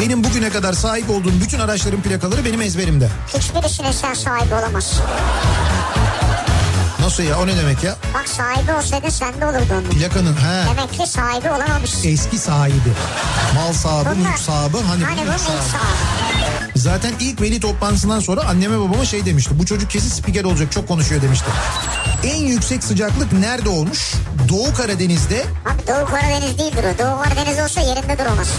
Benim bugüne kadar sahip olduğum bütün araçların plakaları benim ezberimde. Hiçbirisine sen sahibi olamazsın. Nasıl ya o ne demek ya? Bak sahibi olsaydın sende olurdu onun. Plakanın he. Demek ki sahibi olamamışsın. Eski sahibi. Mal sahibi, Bunlar- mülk sahibi. Hani, Hani mülk sahibi. sahibi. Zaten ilk veli toplantısından sonra anneme babama şey demişti. Bu çocuk kesin spiker olacak çok konuşuyor demişti. En yüksek sıcaklık nerede olmuş? Doğu Karadeniz'de. Abi Doğu Karadeniz değildir o. Doğu Karadeniz olsa yerinde duramazsın.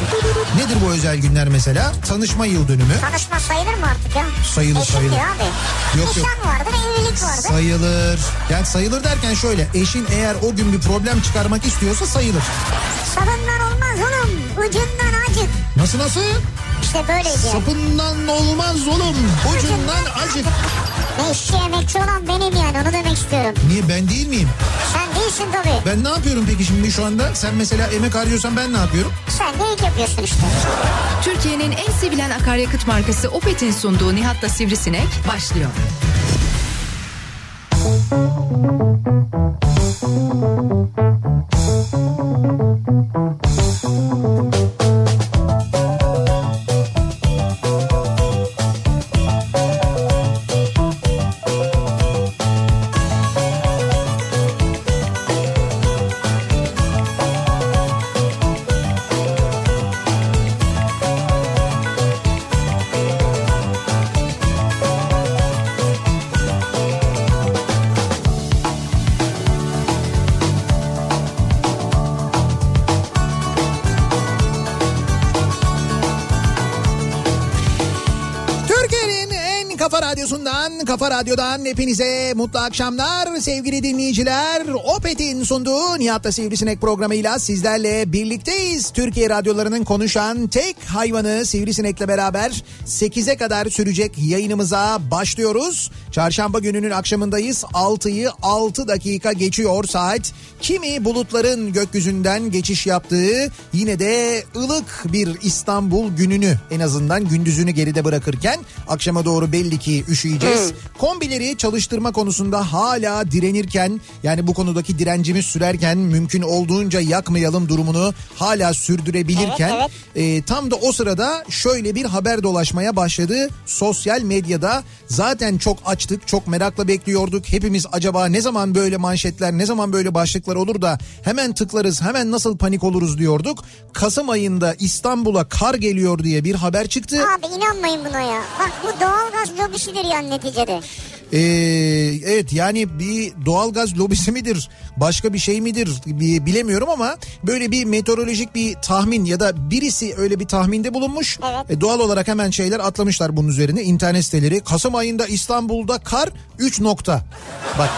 Nedir bu özel günler mesela? Tanışma yıl dönümü. Tanışma sayılır mı artık ya? Sayılır, Eşim sayılır. abi. Yok, yok. Nişan vardır, evlilik vardır. Sayılır. Yani sayılır derken şöyle. Eşin eğer o gün bir problem çıkarmak istiyorsa sayılır. Sabından olmaz oğlum. Ucundan acık. Nasıl nasıl? İşte yani. Sapından olmaz oğlum. Ucundan acık. Ne işçi emekçi olan benim yani onu demek istiyorum. Niye ben değil miyim? Sen değilsin tabii. Ben ne yapıyorum peki şimdi şu anda? Sen mesela emek harcıyorsan ben ne yapıyorum? Sen de ilk yapıyorsun işte. Türkiye'nin en sevilen akaryakıt markası Opet'in sunduğu Nihat'la Sivrisinek başlıyor. Türkiye'nin kafa radyodan hepinize mutlu akşamlar sevgili dinleyiciler. Opet'in sunduğu Nihat'la Sivrisinek programıyla sizlerle birlikteyiz. Türkiye radyolarının konuşan tek hayvanı Sivrisinek'le beraber 8'e kadar sürecek yayınımıza başlıyoruz. Çarşamba gününün akşamındayız. 6'yı 6 dakika geçiyor saat. Kimi bulutların gökyüzünden geçiş yaptığı yine de ılık bir İstanbul gününü en azından gündüzünü geride bırakırken akşama doğru belli ki üşüyeceğiz. Kombileri çalıştırma konusunda hala direnirken yani bu konudaki direncimiz sürerken mümkün olduğunca yakmayalım durumunu hala sürdürebilirken Evet, e, tam da o sırada şöyle bir haber dolaşmaya başladı sosyal medyada. Zaten çok açtık, çok merakla bekliyorduk. Hepimiz acaba ne zaman böyle manşetler, ne zaman böyle başlıklar olur da hemen tıklarız, hemen nasıl panik oluruz diyorduk. Kasım ayında İstanbul'a kar geliyor diye bir haber çıktı. Abi inanmayın buna ya. Bak bu doğalgaz lobisidir yani neticede. Ee, evet yani bir doğalgaz lobisi midir başka bir şey midir bi- bilemiyorum ama böyle bir meteorolojik bir tahmin ya da birisi öyle bir tahminde bulunmuş. Evet. E, doğal olarak hemen şeyler atlamışlar bunun üzerine internet siteleri. Kasım ayında İstanbul'da kar 3 nokta. Bak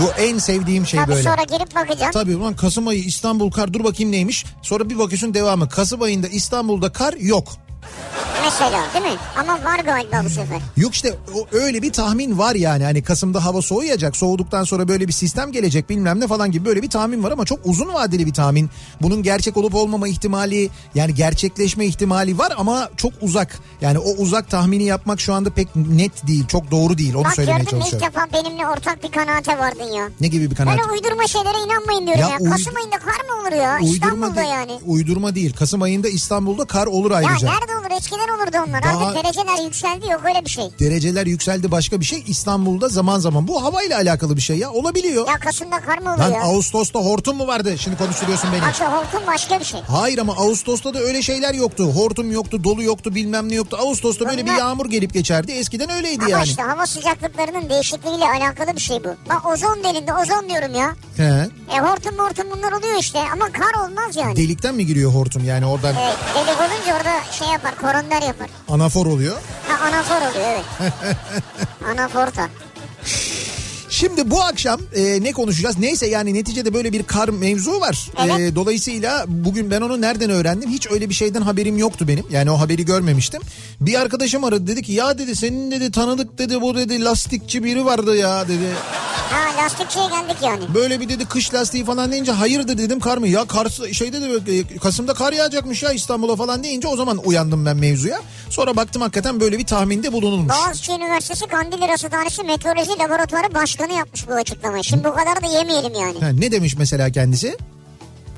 bu en sevdiğim şey Tabii böyle. sonra girip bakacaksın. Tabii ulan Kasım ayı İstanbul kar dur bakayım neymiş. Sonra bir bakıyorsun devamı. Kasım ayında İstanbul'da kar yok. Mesela değil mi? Ama var galiba bu sefer. Yok işte o öyle bir tahmin var yani. Hani Kasım'da hava soğuyacak. Soğuduktan sonra böyle bir sistem gelecek bilmem ne falan gibi böyle bir tahmin var ama çok uzun vadeli bir tahmin. Bunun gerçek olup olmama ihtimali yani gerçekleşme ihtimali var ama çok uzak. Yani o uzak tahmini yapmak şu anda pek net değil. Çok doğru değil. Onu Bak söylemeye gördün mü ilk çalışıyorum. defa benimle ortak bir kanaate vardın ya. Ne gibi bir kanaat? Böyle uydurma şeylere inanmayın diyorum Ya ya. uyd- Kasım ayında kar mı olur ya? Uydurma İstanbul'da değil, yani. uydurma değil. Kasım ayında İstanbul'da kar olur Ya ayrıca. nerede olur? Eskiden olurdu onlar. Daha- Artık dereceler yükseldi yok öyle bir şey. Dereceler yükseldi başka bir şey. İstanbul'da zaman zaman bu havayla alakalı bir şey ya. Olabiliyor. Ya Kasım'da kar mı olur Lan? Ağustos'ta hortum mu vardı? Şimdi konuşturuyorsun beni. Şu hortum başka bir şey. Hayır ama Ağustos'ta da öyle şeyler yoktu. Hortum yoktu, dolu yoktu, bilmem ne yoktu. Ağustos'ta böyle bir Bunlar- yağmur gelip geçerdi. Eskiden öyleydi Ama yani. işte hava sıcaklıklarının değişikliğiyle alakalı bir şey bu. Bak ozon delinde ozon diyorum ya. He. E hortum hortum bunlar oluyor işte ama kar olmaz yani. Delikten mi giriyor hortum yani oradan E, delik olunca orada şey yapar koronder yapar. anafor oluyor. Ha anafor oluyor evet. Anaforta. Şimdi bu akşam e, ne konuşacağız? Neyse yani neticede böyle bir kar mevzu var. Evet. E, dolayısıyla bugün ben onu nereden öğrendim? Hiç öyle bir şeyden haberim yoktu benim. Yani o haberi görmemiştim. Bir arkadaşım aradı dedi ki ya dedi senin dedi tanıdık dedi bu dedi lastikçi biri vardı ya dedi. Ha lastikçiye geldik yani. Böyle bir dedi kış lastiği falan deyince hayırdır dedim kar mı? Ya kar şeyde de e, Kasım'da kar yağacakmış ya İstanbul'a falan deyince o zaman uyandım ben mevzuya. Sonra baktım hakikaten böyle bir tahminde bulunulmuş. Boğaziçi Üniversitesi Kandilli Rasathanesi Meteoroloji Laboratuvarı Başkanı yapmış bu açıklamayı. Şimdi bu kadar da yemeyelim yani. Ha, ne demiş mesela kendisi?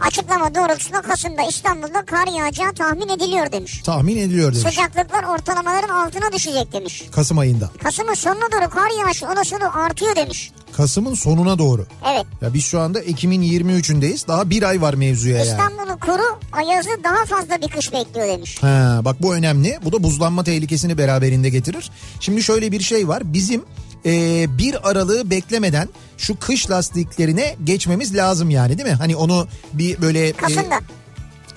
Açıklama doğrultusunda Kasım'da İstanbul'da kar yağacağı tahmin ediliyor demiş. Tahmin ediliyor demiş. Sıcaklıklar ortalamaların altına düşecek demiş. Kasım ayında. Kasım'ın sonuna doğru kar yağışı olasılığı artıyor demiş. Kasım'ın sonuna doğru. Evet. Ya biz şu anda Ekim'in 23'ündeyiz. Daha bir ay var mevzuya yani. İstanbul'un kuru ayazı daha fazla bir kış bekliyor demiş. Ha, bak bu önemli. Bu da buzlanma tehlikesini beraberinde getirir. Şimdi şöyle bir şey var. Bizim e, bir aralığı beklemeden şu kış lastiklerine geçmemiz lazım yani değil mi? Hani onu bir böyle... e, Kasım'da.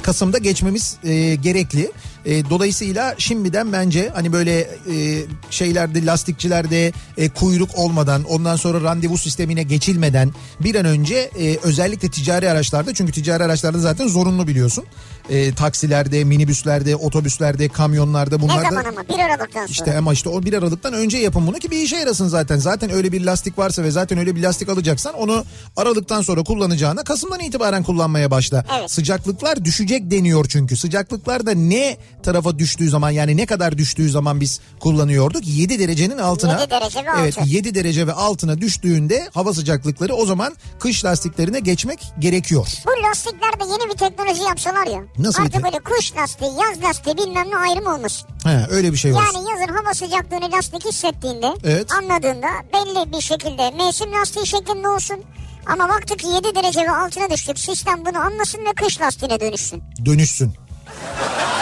Kasım'da geçmemiz e, gerekli. E, dolayısıyla şimdiden bence hani böyle e, şeylerde lastikçilerde e, kuyruk olmadan ondan sonra randevu sistemine geçilmeden bir an önce e, özellikle ticari araçlarda çünkü ticari araçlarda zaten zorunlu biliyorsun. E, taksilerde, minibüslerde, otobüslerde, kamyonlarda Ne bunlarda... zaman ama? 1 Aralık'tan sonra. İşte ama işte o bir Aralık'tan önce yapın bunu ki bir işe yarasın zaten. Zaten öyle bir lastik varsa ve zaten öyle bir lastik alacaksan onu Aralık'tan sonra kullanacağına Kasım'dan itibaren kullanmaya başla. Evet. Sıcaklıklar düşecek deniyor çünkü. Sıcaklıklar da ne tarafa düştüğü zaman yani ne kadar düştüğü zaman biz kullanıyorduk? 7 derecenin altına. 7 derece ve Evet altı. 7 derece ve altına düştüğünde hava sıcaklıkları o zaman kış lastiklerine geçmek gerekiyor. Bu lastiklerde yeni bir teknoloji yapsalar ya. Nasıl Artık böyle kış lastiği, yaz lastiği bilmem ne ayrım olmasın. He, öyle bir şey var. Yani yazın hava sıcaklığını lastik hissettiğinde, Evet. anladığında belli bir şekilde mevsim lastiği şeklinde olsun. Ama baktık ki 7 derece ve altına düştük. Sistem bunu anlasın ve kış lastiğine dönüşsün. Dönüşsün.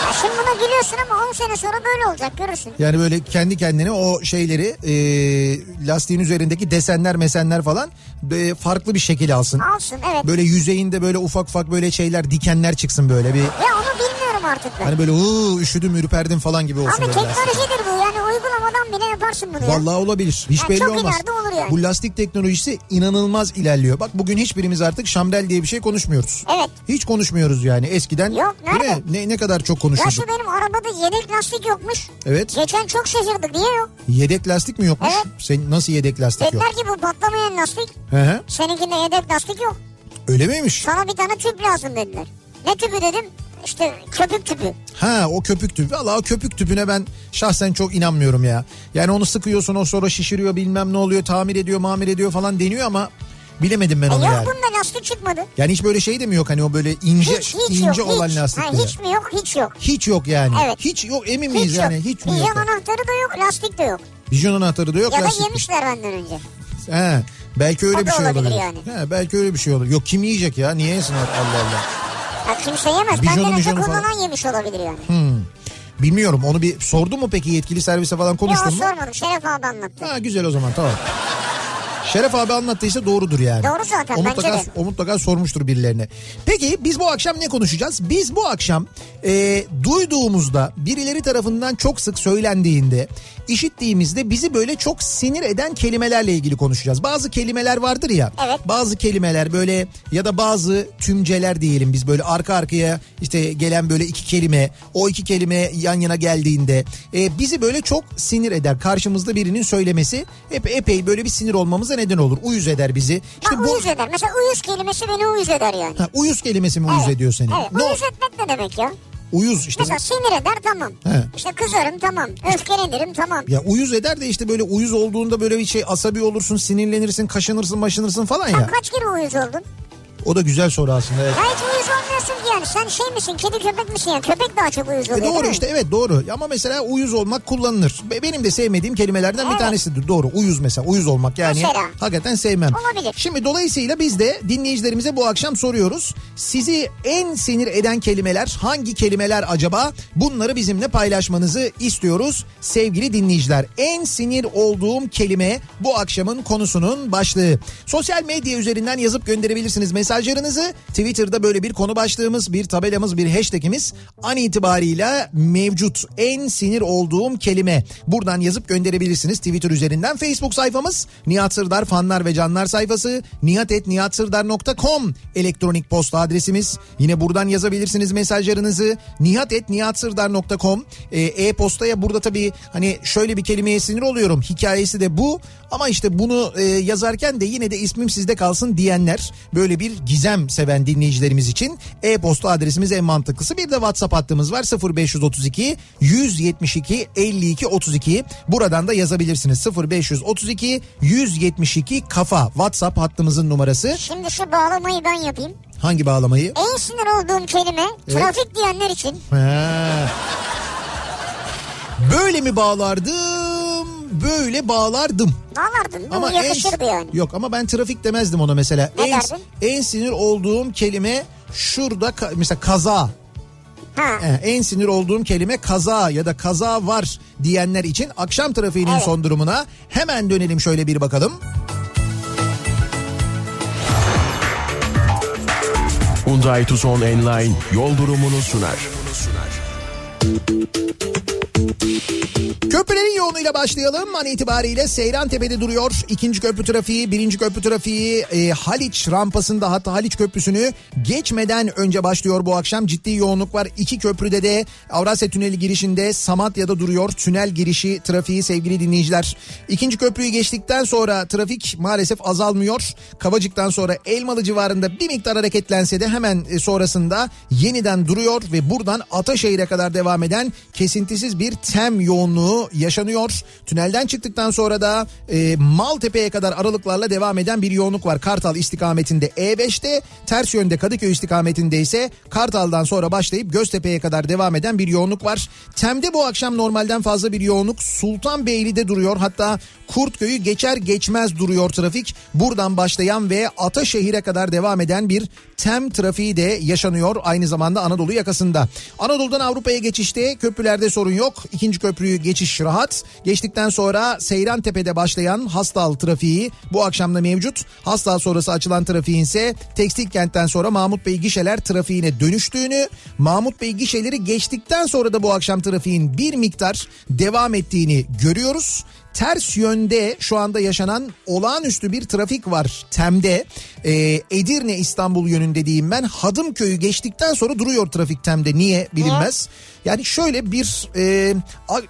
Ya şimdi buna gülüyorsun ama 10 sene sonra böyle olacak görürsün. Yani böyle kendi kendine o şeyleri e, lastiğin üzerindeki desenler mesenler falan e, farklı bir şekil alsın. Alsın evet. Böyle yüzeyinde böyle ufak ufak böyle şeyler dikenler çıksın böyle bir Ya onu bilmiyorum artık ben. hani böyle uuu üşüdüm ürperdim falan gibi olsun. Abi teknolojidir bu yani uygulamadan bile yaparsın bunu ya. Vallahi olabilir. Hiç Yani belli çok olmaz. olur yani. Bu lastik teknolojisi inanılmaz ilerliyor. Bak bugün hiçbirimiz artık şamdel diye bir şey konuşmuyoruz. Evet. Hiç konuşmuyoruz yani. Eskiden Yok, nerede? Ne, ne kadar çok Ya konuşurduk. şu benim arabada yedek lastik yokmuş. Evet. Geçen çok şaşırdık niye yok? Yedek lastik mi yokmuş? Evet. Sen nasıl yedek lastik yok? Dediler ki bu patlamayan lastik. Hı hı. Seninkinde yedek lastik yok. Öyle miymiş? Sana bir tane tüp lazım dediler. Ne tüpü dedim? İşte köpük tüpü. Ha o köpük tüpü. Valla o köpük tüpüne ben şahsen çok inanmıyorum ya. Yani onu sıkıyorsun o sonra şişiriyor bilmem ne oluyor tamir ediyor mamir ediyor falan deniyor ama bilemedim ben E onu yok yani. bunda lastik çıkmadı. Yani hiç böyle şey de mi yok hani o böyle ince Hiç hiç ince yok. olan hiç. lastik Ha, mi? hiç mi yok hiç yok. Hiç yok yani. Evet. Hiç yok emin miyiz Hiç yani? yok. Hiç mi Vizyon yok? anahtarı da yok lastik de yok. Vizyon anahtarı da yok Ya da lastik. yemişler benden önce. He, belki öyle O bir da şey olabilir olabilir. yani. He, belki öyle bir şey olur. Yok kim yiyecek ya? Niye yesin Allah Allah. Ya kimse yemez. Vizyon, Benden önce vizyon falan. kullanan yemiş olabilir yani. Hmm. Bilmiyorum onu bir sordu mu peki yetkili servise falan Yok konuştun mu? sormadım. Şeref abi anlattı. Ha güzel o zaman tamam. Şeref abi anlattıysa doğrudur yani. Doğru zaten, o bence mutlaka, de. O mutlaka sormuştur birilerine. Peki biz bu akşam ne konuşacağız? Biz bu akşam e, duyduğumuzda birileri tarafından çok sık söylendiğinde işittiğimizde bizi böyle çok sinir eden kelimelerle ilgili konuşacağız. Bazı kelimeler vardır ya. Evet. Bazı kelimeler böyle ya da bazı tümceler diyelim biz böyle arka arkaya işte gelen böyle iki kelime o iki kelime yan yana geldiğinde e, bizi böyle çok sinir eder. Karşımızda birinin söylemesi hep epey böyle bir sinir olmamıza neden olur. Uyuz eder bizi. İşte Bak bu uyuz eder. Mesela uyuz kelimesi beni uyuz eder yani. ha, uyuz kelimesi mi uyuz Evet, ediyor seni? Evet. Ne Uyuz etmek ne demek ya? uyuz işte. Mesela sinir eder tamam. He. İşte kızarım tamam. Öfkelenirim tamam. Ya uyuz eder de işte böyle uyuz olduğunda böyle bir şey asabi olursun, sinirlenirsin, kaşınırsın, başınırsın falan Sen ya. kaç kere uyuz oldun? O da güzel soru aslında. Evet. Ya hiç uyuz yani. Sen şey misin kedi köpek misin ya? Köpek daha çok uyuz E oluyor doğru değil mi? işte evet doğru ama mesela uyuz olmak kullanılır. Be- Benim de sevmediğim kelimelerden bir Evet. tanesidir doğru uyuz mesela uyuz olmak yani Mesela. hakikaten sevmem. Olabilir. Şimdi dolayısıyla biz de dinleyicilerimize bu akşam soruyoruz. Sizi en sinir eden kelimeler hangi kelimeler acaba? Bunları bizimle paylaşmanızı istiyoruz sevgili dinleyiciler. En sinir olduğum kelime bu akşamın konusunun başlığı. Sosyal medya üzerinden yazıp gönderebilirsiniz mesajlarınızı. Twitter'da böyle bir konu başlığımız, bir tabelamız, bir hashtagimiz an itibarıyla mevcut. En sinir olduğum kelime. Buradan yazıp gönderebilirsiniz Twitter üzerinden. Facebook sayfamız Nihat Sırdar fanlar ve canlar sayfası nihatetnihatsırdar.com elektronik posta adresimiz. Yine buradan yazabilirsiniz mesajlarınızı. nihatetnihatsırdar.com e, e-postaya burada tabii hani şöyle bir kelimeye sinir oluyorum. Hikayesi de bu ama işte bunu e, yazarken de yine de ismim sizde kalsın diyenler böyle bir gizem seven dinleyicilerimiz için e-posta adresimiz en mantıklısı. Bir de WhatsApp hattımız var 0532 172 52 32 buradan da yazabilirsiniz 0532 172 kafa WhatsApp hattımızın numarası. Şimdi şu bağlamayı ben yapayım. Hangi bağlamayı? En sinir olduğum kelime trafik diyenler için. He. Böyle mi bağlardım? Böyle bağlardım. Bağlardın Ama bu yakışırdı en, yani. Yok ama ben trafik demezdim ona mesela. Ne en, derdin? en sinir olduğum kelime şurada mesela kaza. Ha. En sinir olduğum kelime kaza ya da kaza var diyenler için akşam trafiğinin Evet. son durumuna hemen dönelim şöyle bir bakalım. Hyundai Tucson Enline yol durumunu sunar. Köprülerin yoğunluğuyla başlayalım. An itibariyle Seyrantepe'de duruyor. İkinci köprü trafiği, birinci köprü trafiği e, Haliç rampasında hatta Haliç köprüsünü geçmeden önce başlıyor bu akşam. Ciddi yoğunluk var. İki köprüde de Avrasya Tüneli girişinde Samatya'da duruyor. Tünel girişi trafiği sevgili dinleyiciler. İkinci köprüyü geçtikten sonra trafik maalesef azalmıyor. Kavacık'tan sonra Elmalı civarında bir miktar hareketlense de hemen e, sonrasında yeniden duruyor ve buradan Ataşehir'e kadar devam eden kesintisiz bir tem yoğunluğu yaşanıyor. Tünelden çıktıktan sonra da e, Maltepe'ye kadar aralıklarla devam eden bir yoğunluk var. Kartal istikametinde E5'te ters yönde Kadıköy istikametinde ise Kartal'dan sonra başlayıp Göztepe'ye kadar devam eden bir yoğunluk var. Tem'de bu akşam normalden fazla bir yoğunluk Sultanbeyli'de duruyor. Hatta Kurtköy'ü geçer geçmez duruyor trafik. Buradan başlayan ve Ataşehir'e kadar devam eden bir tem trafiği de yaşanıyor aynı zamanda Anadolu yakasında. Anadolu'dan Avrupa'ya geçişte köprülerde sorun yok. İkinci köprüyü geçiş rahat. Geçtikten sonra Seyrantepe'de başlayan Hastal trafiği bu akşamda mevcut. Hastal sonrası açılan trafiğin ise Tekstil kentten sonra Mahmut Bey gişeler trafiğine dönüştüğünü, Mahmut Bey gişeleri geçtikten sonra da bu akşam trafiğin bir miktar devam ettiğini görüyoruz. Ters yönde şu anda yaşanan olağanüstü bir trafik var Tem'de. Ee, Edirne İstanbul yönünde diyeyim ben. Hadımköy'ü geçtikten sonra duruyor trafik Tem'de. Niye bilinmez. Yani şöyle bir e,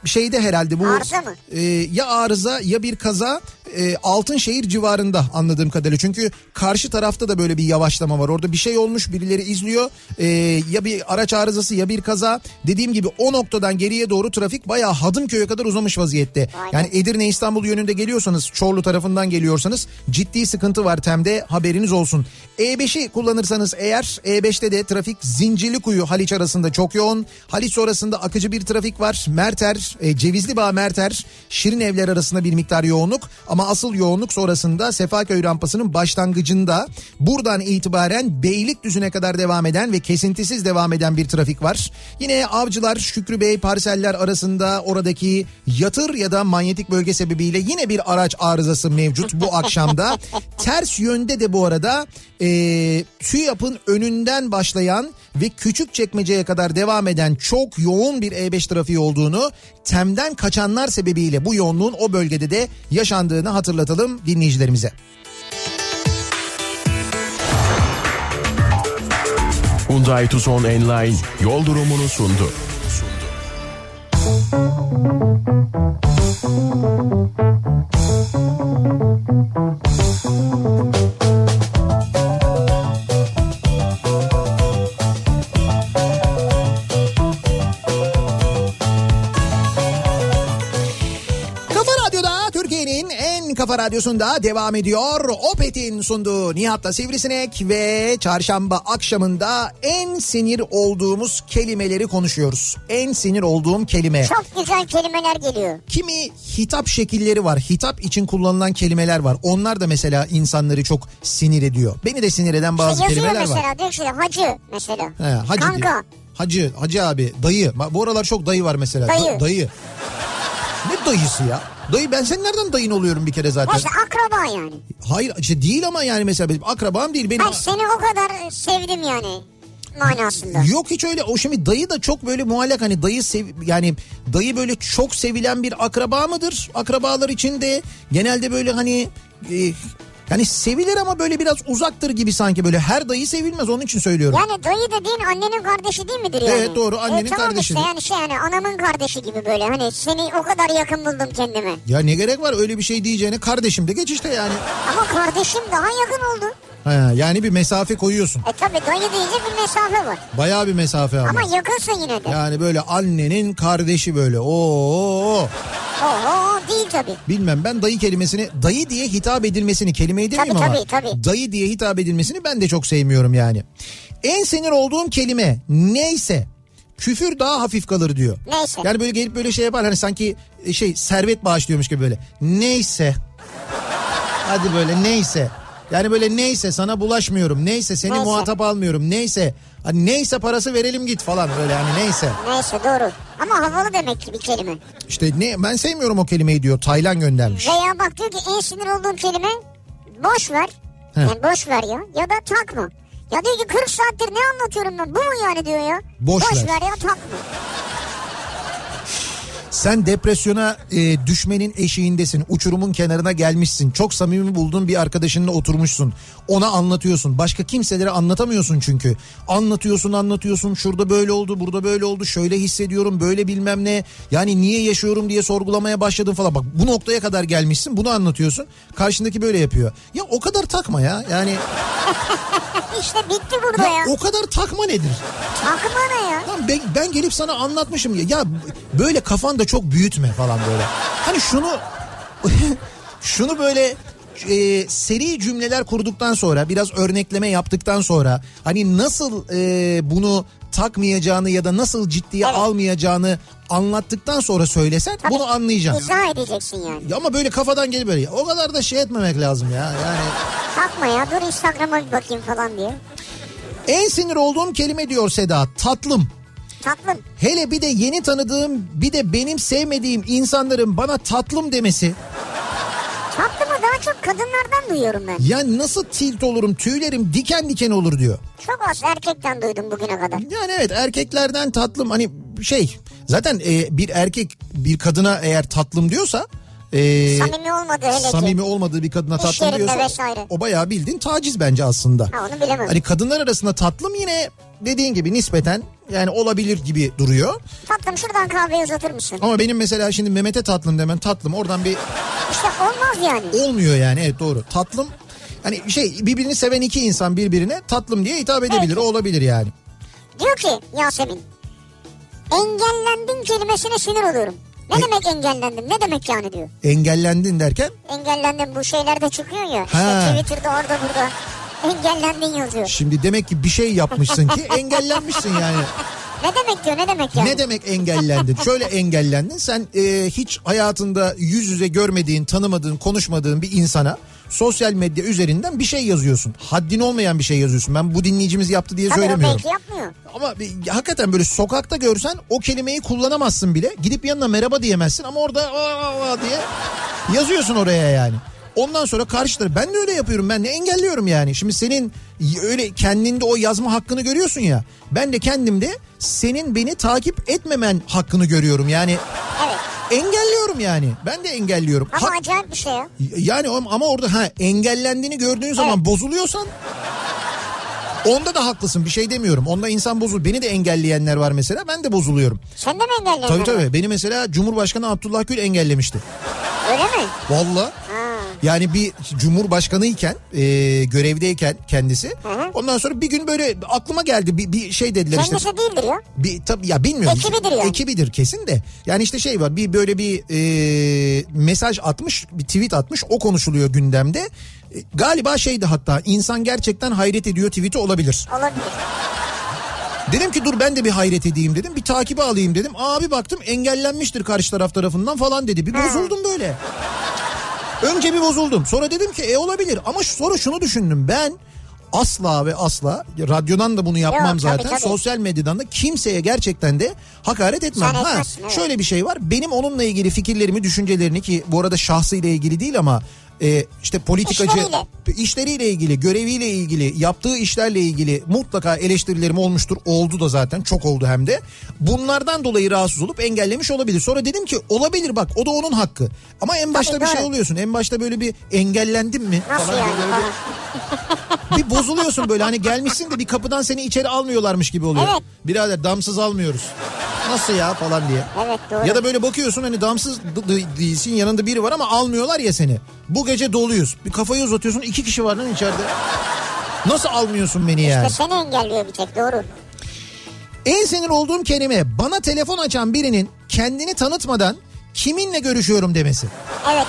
şeyde herhalde bu Arıza mı? e, ya arıza ya bir kaza e, Altınşehir civarında anladığım kadarıyla. Çünkü karşı tarafta da böyle bir yavaşlama var. Orada bir şey olmuş birileri izliyor. E, ya bir araç arızası ya bir kaza. Dediğim gibi o noktadan geriye doğru trafik bayağı Hadımköy'e kadar uzamış vaziyette. Be. Yani Edirne İstanbul yönünde geliyorsanız Çorlu tarafından geliyorsanız ciddi sıkıntı var Tem'de haberiniz olsun. E5'i kullanırsanız eğer E5'te de trafik Zincirlikuyu Haliç arasında çok yoğun. Haliç sonrasında akıcı bir trafik var. Merter, e, Cevizli Bağ Merter, Şirin Evler arasında bir miktar yoğunluk. Ama asıl yoğunluk sonrasında Sefaköy rampasının başlangıcında buradan itibaren Beylikdüzü'ne kadar devam eden ve kesintisiz devam eden bir trafik var. Yine Avcılar, Şükrü Bey parseller arasında oradaki yatır ya da manyetik bölge sebebiyle yine bir araç arızası mevcut bu akşamda. Ters yönde de bu arada e, TÜYAP'ın önünden başlayan ve küçük çekmeceye kadar devam eden çok yoğun bir E5 trafiği olduğunu Tem'den kaçanlar sebebiyle bu yoğunluğun o bölgede de yaşandığını hatırlatalım dinleyicilerimize. Hyundai Tucson Enline yol durumunu sundu. Kafa kafa radyosunda devam ediyor. Opet'in sunduğu Nihat'la Sivrisinek ve çarşamba akşamında en sinir olduğumuz kelimeleri konuşuyoruz. En sinir olduğum kelime. Çok güzel kelimeler geliyor. Kimi hitap şekilleri var. Hitap için kullanılan kelimeler var. Onlar da mesela insanları çok sinir ediyor. Beni de sinir eden bazı yazıyor kelimeler mesela var. diyor ki hacı mesela. He, hacı Kanka. diyor. Hacı, hacı abi, dayı. Bu aralar çok dayı var mesela. Da- Dayı. dayı. Ne dayısı ya? Dayı ben senin nereden dayın oluyorum bir kere zaten? Mesela akraba yani. Hayır işte değil ama yani mesela benim akrabam değil benim. Ben seni o kadar sevdim yani manasında. Yok hiç öyle o şimdi dayı da çok böyle muallak hani dayı sev yani dayı böyle çok sevilen bir akraba mıdır? Akrabalar için de genelde böyle hani e, yani sevilir ama böyle biraz uzaktır gibi sanki böyle her dayı sevilmez onun için söylüyorum. Yani dayı dediğin annenin kardeşi değil midir yani? Evet, doğru, annenin e, tamam kardeşi. Işte yani şey yani anamın kardeşi gibi böyle hani seni o kadar yakın buldum kendime. Ya ne gerek var öyle bir şey diyeceğine kardeşim de geç işte yani. Ama kardeşim daha yakın oldu. Ha, yani bir mesafe koyuyorsun. E tabi dayı deyince bir mesafe var. Bayağı bir mesafe ama. Ama yakınsın yine de. Yani böyle annenin kardeşi böyle. Oo. Oho değil tabii. Bilmem ben dayı kelimesini dayı diye hitap edilmesini kelimeyi demeyeyim Tabii, ama tabii, tabii. dayı diye hitap edilmesini ben de çok sevmiyorum yani. En sinir olduğum kelime neyse küfür daha hafif kalır diyor. Neyse. Yani böyle gelip böyle şey yapar hani sanki şey servet bağışlıyormuş gibi böyle. Neyse. Hadi böyle neyse. Yani böyle neyse sana bulaşmıyorum. Neyse seni Neyse. muhatap almıyorum. Neyse. Hani neyse parası verelim git falan böyle hani neyse. Neyse doğru. Ama havalı demek ki bir kelime. İşte ne ben sevmiyorum o kelimeyi diyor. Taylan göndermiş. Veya bak diyor ki en sinir olduğum kelime boş ver. He. Yani boş ver ya. Ya da takma. Ya diyor ki 40 saattir ne anlatıyorum ben? Bu mu yani diyor ya? Boş ver. ver ya takma. Sen depresyona e, düşmenin eşiğindesin. Uçurumun kenarına gelmişsin. Çok samimi bulduğun bir arkadaşınla oturmuşsun. Ona anlatıyorsun. Başka kimselere anlatamıyorsun çünkü. Anlatıyorsun anlatıyorsun. Şurada böyle oldu burada böyle oldu. Şöyle hissediyorum böyle bilmem ne. Yani niye yaşıyorum diye sorgulamaya başladın falan. Bak bu noktaya kadar gelmişsin. Bunu anlatıyorsun. Karşındaki böyle yapıyor. Ya o kadar takma ya. Yani İşte bitti burada ya ya. o kadar takma nedir? Takma ne ya? Lan ben, ben gelip sana anlatmışım ya. Ya böyle kafanda çok büyütme falan böyle. Hani şunu şunu böyle e, seri cümleler kurduktan sonra biraz örnekleme yaptıktan sonra hani nasıl e, bunu takmayacağını ya da nasıl ciddiye Evet. almayacağını anlattıktan sonra söylesen Tabii, bunu anlayacaksın. İzah edeceksin yani. Ya Ama böyle kafadan gelip böyle o kadar da şey etmemek lazım ya. Yani Takma ya dur Instagram'a bir bakayım falan diyor. en sinir olduğum kelime diyor Seda tatlım. Tatlım. Hele bir de yeni tanıdığım bir de benim sevmediğim insanların bana tatlım demesi. Tatlımı daha çok kadınlardan duyuyorum ben. Ya nasıl tilt olurum tüylerim diken diken olur diyor. Çok az erkekten duydum bugüne kadar. Yani evet erkeklerden tatlım hani şey zaten e, bir erkek bir kadına eğer tatlım diyorsa e, Samimi olmadı hele ki. samimi olmadığı bir kadına tatlım diyorsa vesaire. o bayağı bildiğin taciz bence aslında. Ha onu bilemem. Hani kadınlar arasında tatlım yine dediğin gibi nispeten yani olabilir gibi duruyor. Tatlım şuradan kahveyi uzatır mısın? Ama benim mesela şimdi Mehmet'e tatlım demen tatlım oradan bir İşte olmaz yani. olmuyor yani evet doğru. Tatlım hani şey birbirini seven iki insan birbirine tatlım diye hitap edebilir o olabilir yani. Diyor ki Yasemin. Engellendin kelimesine sinir oluyorum. Ne E- demek engellendim? Ne demek yani diyor. Engellendin derken Engellendim bu şeylerde çıkıyor ya. Ha. İşte Twitter'da orada burada. Engellendin yazıyor. şimdi demek ki bir şey yapmışsın ki engellenmişsin yani. Ne demek diyor ne demek yani? Ne demek engellendin? Şöyle engellendin sen e, hiç hayatında yüz yüze görmediğin, tanımadığın, konuşmadığın bir insana sosyal medya üzerinden bir şey yazıyorsun. Haddin olmayan bir şey yazıyorsun. Ben bu dinleyicimiz yaptı diye Tabii söylemiyorum. belki yapmıyor. Ama bir- hakikaten böyle sokakta görsen o kelimeyi kullanamazsın bile. Gidip yanına merhaba diyemezsin ama orada aa, aa diye yazıyorsun oraya yani. Ondan sonra karşıları ben de öyle yapıyorum ben de engelliyorum yani. Şimdi senin öyle kendinde o yazma hakkını görüyorsun ya. Ben de kendimde senin beni takip etmemen hakkını görüyorum. Yani Evet. engelliyorum yani. Ben de engelliyorum. Ama Ha- acayip bir şey ya. yani ama orada ha engellendiğini gördüğün zaman bozuluyorsan onda da haklısın bir şey demiyorum. Onda insan bozul. Beni de engelleyenler var mesela. Ben de bozuluyorum. Sen de mi engellendin? Tabii tabii. Beni mesela Cumhurbaşkanı Abdullah Gül engellemişti. Öyle mi? Valla. Ha. Yani bir cumhurbaşkanıyken e, görevdeyken kendisi. hı. Ondan sonra bir gün böyle aklıma geldi bir, bir şey dediler işte. Kendisi değildir ya. Bir, tabii ya bilmiyorum. Ekibidir yani. Ekibidir kesin de. Yani işte şey var bir böyle bir e, mesaj atmış bir tweet atmış o konuşuluyor gündemde. E, galiba şeydi hatta insan gerçekten hayret ediyor tweet'i olabilir. Olabilir. Dedim ki dur ben de bir hayret edeyim dedim. Bir takibi alayım dedim. Abi baktım engellenmiştir karşı taraf tarafından falan dedi. Bir bozuldum böyle. Önce bir bozuldum. Sonra dedim ki e olabilir. Ama sonra şunu düşündüm. Ben asla ve asla radyodan da bunu yapmam Yok, tabii, zaten. tabii. Sosyal medyadan da kimseye gerçekten de hakaret etmem. Sen ha, etmezsin, evet. şöyle bir şey var. Benim onunla ilgili fikirlerimi, düşüncelerini ki bu arada şahsıyla ilgili değil ama e, işte politikacı İşleriyle. işleriyle ilgili, göreviyle ilgili, yaptığı işlerle ilgili mutlaka eleştirilerim olmuştur. Oldu da zaten çok oldu hem de. Bunlardan dolayı rahatsız olup engellemiş olabilir. Sonra dedim ki olabilir bak o da onun hakkı. Ama en başta bir şey doğru. oluyorsun. En başta böyle bir engellendim mi? Nasıl falan yani? böyle bir- bir bozuluyorsun böyle hani gelmişsin de bir kapıdan seni içeri almıyorlarmış gibi oluyor. Evet. Birader damsız almıyoruz. Nasıl ya falan diye. Evet doğru. Ya da böyle bakıyorsun hani damsız değilsin yanında biri var ama almıyorlar ya seni. Bu gece doluyuz. Bir kafayı uzatıyorsun iki kişi var lan içeride. Nasıl almıyorsun beni yani? İşte seni engelliyor bir tek doğru. En sinir olduğum kelime bana telefon açan birinin kendini tanıtmadan kiminle görüşüyorum demesi. Evet.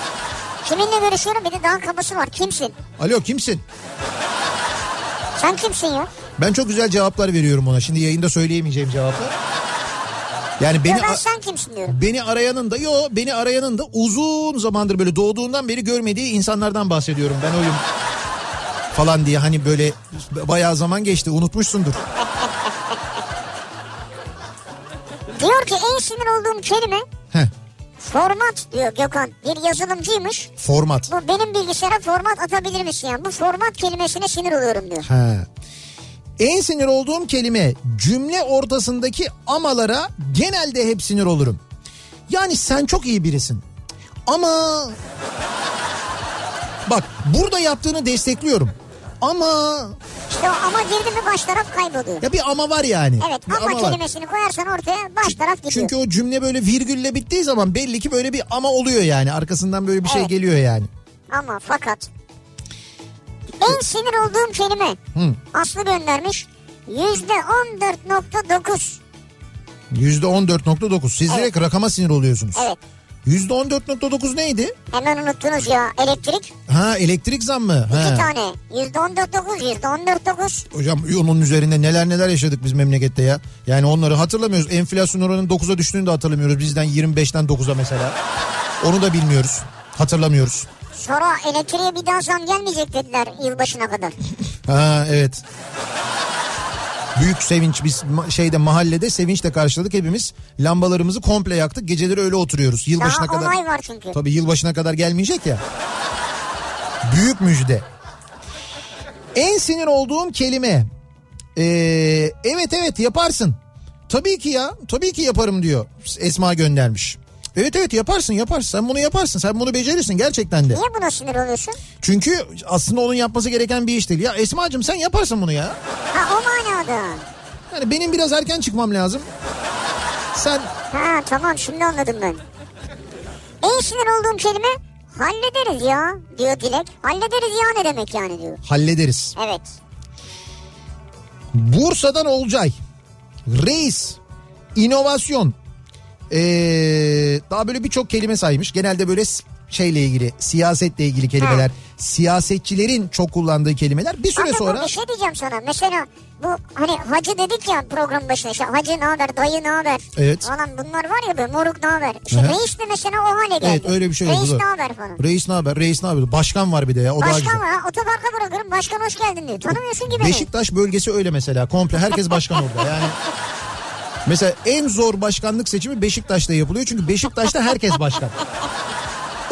Kiminle görüşüyorum bir de daha kabası var. Kimsin? Alo kimsin? Sen kimsin ya? Ben çok güzel cevaplar veriyorum ona. Şimdi yayında söyleyemeyeceğim cevaplar. Yani beni Yo, ben sen kimsin diyorum. beni arayanın da yo beni arayanın da uzun zamandır böyle doğduğundan beri görmediği insanlardan bahsediyorum. Ben oyum falan diye hani böyle bayağı zaman geçti unutmuşsundur. Diyor ki en sinir olduğum kelime Heh, format diyor Gökhan. Bir yazılımcıymış. format. Bu benim bilgisayara format atabilir misin yani? Bu format kelimesine sinir oluyorum diyor. He. En sinir olduğum kelime cümle ortasındaki amalara genelde hep sinir olurum. Yani sen çok iyi birisin. Ama bak burada yaptığını destekliyorum. Ama İşte o ama girdi mi baş taraf kayboluyor. ya bir ama var yani. Evet Bir ama, ama var. kelimesini koyarsan ortaya baş taraf gidiyor. Çünkü o cümle böyle virgülle bittiği zaman belli ki böyle bir ama oluyor yani. Arkasından böyle bir şey Evet. geliyor yani. Ama fakat en sinir olduğum kelime Hı. Aslı göndermiş yüzde on dört nokta dokuz. %14.9. Siz Evet. direkt rakama sinir oluyorsunuz. Evet %14.9 neydi? hemen unuttunuz ya elektrik Ha elektrik zammı. iki Ha. tane yüzde on dört dokuz yüzde on dört dokuz. Hocam onun üzerinde neler neler yaşadık biz memlekette ya. Yani onları hatırlamıyoruz. Enflasyon oranının 9'a düştüğünü de hatırlamıyoruz. Bizden 25'ten 9'a mesela. Onu da bilmiyoruz. Hatırlamıyoruz. Sonra elektriğe bir daha zam gelmeyecek dediler yılbaşına kadar. Ha evet. Büyük sevinç biz şeyde mahallede sevinçle karşıladık hepimiz. Lambalarımızı komple yaktık. Geceleri öyle oturuyoruz. Yılbaşına Daha kadar. ay var çünkü. Tabii yılbaşına kadar gelmeyecek ya. Büyük müjde. En sinir olduğum kelime. Ee, evet evet yaparsın. Tabii ki ya. Tabii ki yaparım diyor. Esma göndermiş. Evet evet yaparsın yaparsın. Sen bunu yaparsın. Sen bunu becerirsin gerçekten de. Niye buna sinir oluyorsun? Çünkü aslında onun yapması gereken bir iş değil. Ya Esma'cığım sen yaparsın bunu ya. Ha o manada. Yani benim biraz erken çıkmam lazım. Sen Ha tamam şimdi anladım ben. En sinir olduğum kelime hallederiz ya diyor Dilek. Hallederiz ya ne demek yani diyor. hallederiz. Evet. Bursa'dan Olcay. Reis. inovasyon. Ee, daha böyle birçok kelime saymış. Genelde böyle şeyle ilgili, siyasetle ilgili kelimeler. Siyasetçilerin çok kullandığı kelimeler. Bir süre bu sonra bir şey diyeceğim sana. Mesela bu hani hacı dedik ya program başına. İşte hacı ne haber, dayı ne haber? Evet. Falan bunlar var ya böyle moruk ne haber? İşte hı. reis de mesela o hale geldi. Evet, öyle bir şey oldu, Reis ne haber falan. reis ne haber, reis ne haber? Başkan var bir de ya o daha güzel. Başkan var ha otoparka bırakırım başkan hoş geldin diyor. Tanımıyorsun ki beni. Beşiktaş bölgesi öyle mesela komple herkes başkan orada yani. Mesela en zor başkanlık seçimi Beşiktaş'ta yapılıyor çünkü Beşiktaş'ta herkes başkan.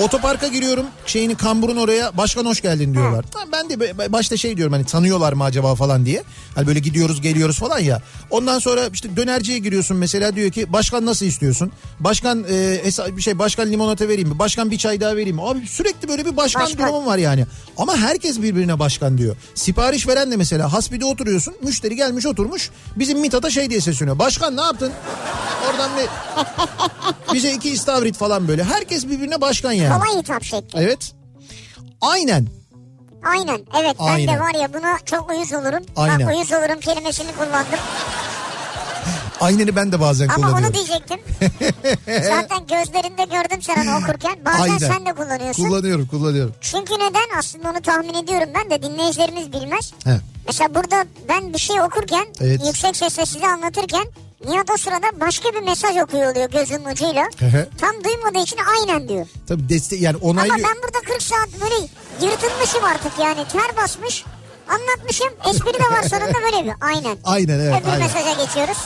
Otoparka giriyorum şeyini kamburun oraya başkan hoş geldin diyorlar. Tamam ben de başta şey diyorum hani tanıyorlar mı acaba falan diye. Hani böyle gidiyoruz geliyoruz falan ya. Ondan sonra işte dönerciye giriyorsun mesela diyor ki başkan nasıl istiyorsun? Başkan e, hesa- bir şey başkan limonata vereyim mi? Başkan bir çay daha vereyim mi? Abi sürekli böyle bir başkan, Başkan. durumu var yani. Ama herkes birbirine başkan diyor. Sipariş veren de mesela hasbide oturuyorsun. Müşteri gelmiş oturmuş. Bizim Mithat'a şey diye sesleniyor. Başkan ne yaptın? Oradan bir bize iki istavrit falan böyle. Herkes birbirine başkan yani. Kolay hitap şekli. Evet. Aynen. Aynen evet ben Aynen. de var ya buna çok uyuz olurum. Aynen. Bak uyuz olurum kelimesini kullandım. Ayneni ben de bazen Ama kullanıyorum. onu diyecektim. Zaten gözlerinde gördüm sen okurken. Bazen Aynen. sen de kullanıyorsun. Kullanıyorum kullanıyorum. Çünkü neden aslında onu tahmin ediyorum ben de dinleyicilerimiz bilmez. He. Mesela burada ben bir şey okurken Evet. yüksek sesle size anlatırken Nihat o sırada başka bir mesaj okuyor oluyor gözünün ucuyla. Tam duymadığı için aynen diyor. Tabii deste yani Ama onaylıyor. ben burada 40 saat böyle yırtınmışım artık yani ter basmış. Anlatmışım espri de var sonunda böyle bir aynen. Aynen evet Öbür aynen. mesaja geçiyoruz.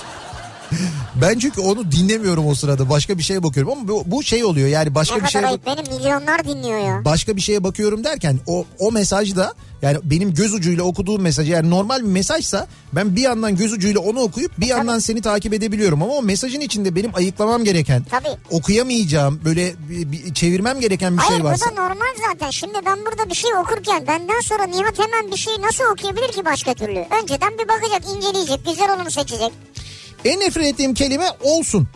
Ben çünkü onu dinlemiyorum o sırada. Başka bir şeye bakıyorum ama bu, bu şey oluyor yani başka Ne bir şeye ayıp benim milyonlar dinliyor ya. başka bir şeye bakıyorum derken o o mesajda yani benim göz ucuyla okuduğum mesaj eğer normal bir mesajsa ben bir yandan göz ucuyla onu okuyup bir yandan seni takip edebiliyorum ama o mesajın içinde benim ayıklamam gereken Tabii. okuyamayacağım böyle bir- bir çevirmem gereken bir Hayır şey varsa bu da normal zaten. Şimdi ben burada bir şey okurken benden sonra Nihat hemen bir şeyi nasıl okuyabilir ki başka türlü? Önceden bir bakacak, inceleyecek, güzel olanı seçecek. En nefret ettiğim kelime olsun.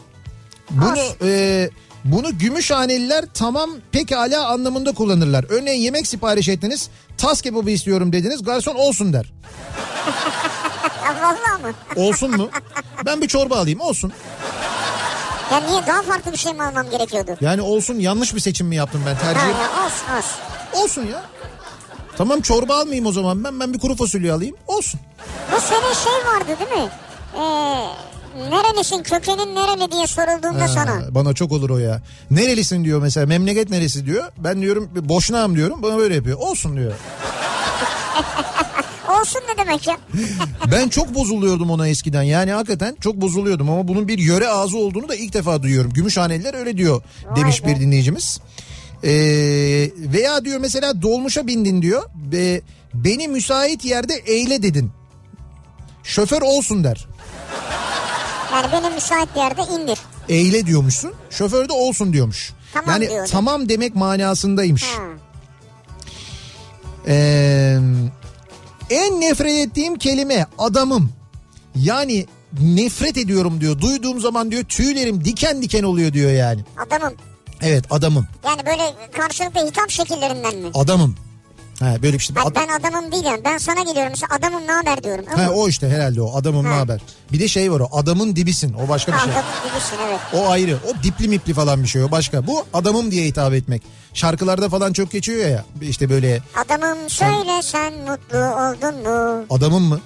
Bunu Olsun. e, bunu Gümüşhaneliler tamam pekala anlamında kullanırlar. Örneğin yemek sipariş ettiniz. Tas kebabı istiyorum dediniz. Garson olsun der. Ya vallahi mı? Olsun mu? Ben bir çorba alayım olsun. Ya niye daha farklı bir şey mi almam gerekiyordu? Yani olsun yanlış bir seçim mi yaptım ben Ha tercih? ya olsun olsun. Olsun ya. Tamam çorba almayayım o zaman ben. Ben bir kuru fasulye alayım. Olsun. Bu senin şey vardı değil mi? Ee, nerelisin kökenin nereli diye sorulduğunda Ha, sana. Bana çok olur o ya. Nerelisin diyor mesela memleket neresi diyor. Ben diyorum boşnağım diyorum bana böyle yapıyor. Olsun diyor. Olsun ne demek ya? Ben çok bozuluyordum ona eskiden. Yani hakikaten çok bozuluyordum ama bunun bir yöre ağzı olduğunu da ilk defa duyuyorum. Gümüşhaneliler öyle diyor demiş Vay be. bir dinleyicimiz. Ee, veya diyor mesela dolmuşa bindin diyor. Ve beni müsait yerde eyle dedin. Şoför olsun der. Yani benim müsait bir yerde indir. Eyle diyormuşsun. Şoför de olsun diyormuş. Tamam yani diyor. tamam demek manasındaymış. Ha. Ee, en nefret ettiğim kelime adamım. Yani nefret ediyorum diyor. Duyduğum zaman diyor tüylerim diken diken oluyor diyor yani. Adamım. Evet adamım. Yani böyle karşılıklı hitap şekillerinden mi? Adamım. Ha böyle bir şey. Hayır, ben adamım değilim. Ben sana geliyorum mesela adamım ne haber diyorum. Ha, Ama o işte herhalde o adamım ne Ha. haber. Bir de şey var o adamın dibisin o başka bir şey. adamım gibisin evet. O ayrı o dipli mipli falan bir şey o başka. Bu adamım diye hitap etmek. Şarkılarda falan çok geçiyor ya işte böyle Adamım söyle sen mutlu oldun mu? adamım mı?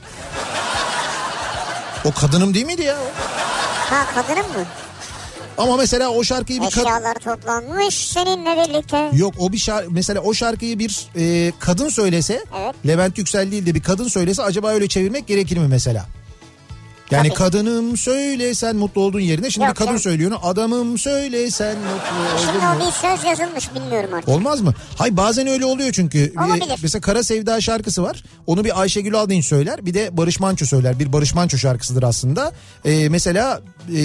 O kadınım değil miydi ya? Ha kadınım mı? Ama mesela o şarkıyı bir Eşyalar toplanmış seninle birlikte. Yok o bir şarkı mesela o şarkıyı bir e, kadın söylese Evet. Levent Yüksel değil de bir kadın söylese acaba öyle çevirmek gerekir mi mesela? Yani Tabii. kadınım söyle sen mutlu olduğun yerine şimdi Yok bir kadın canım. söylüyor. Adamım söyle sen mutlu Şimdi oldun o mu? bir söz yazılmış bilmiyorum artık. Olmaz mı? Hay bazen öyle oluyor çünkü. Olabilir. Ee, Mesela Kara Sevda şarkısı var. Onu bir Ayşegül Aldınç söyler. Bir de Barış Manço söyler. Bir Barış Manço şarkısıdır aslında. Ee, mesela e,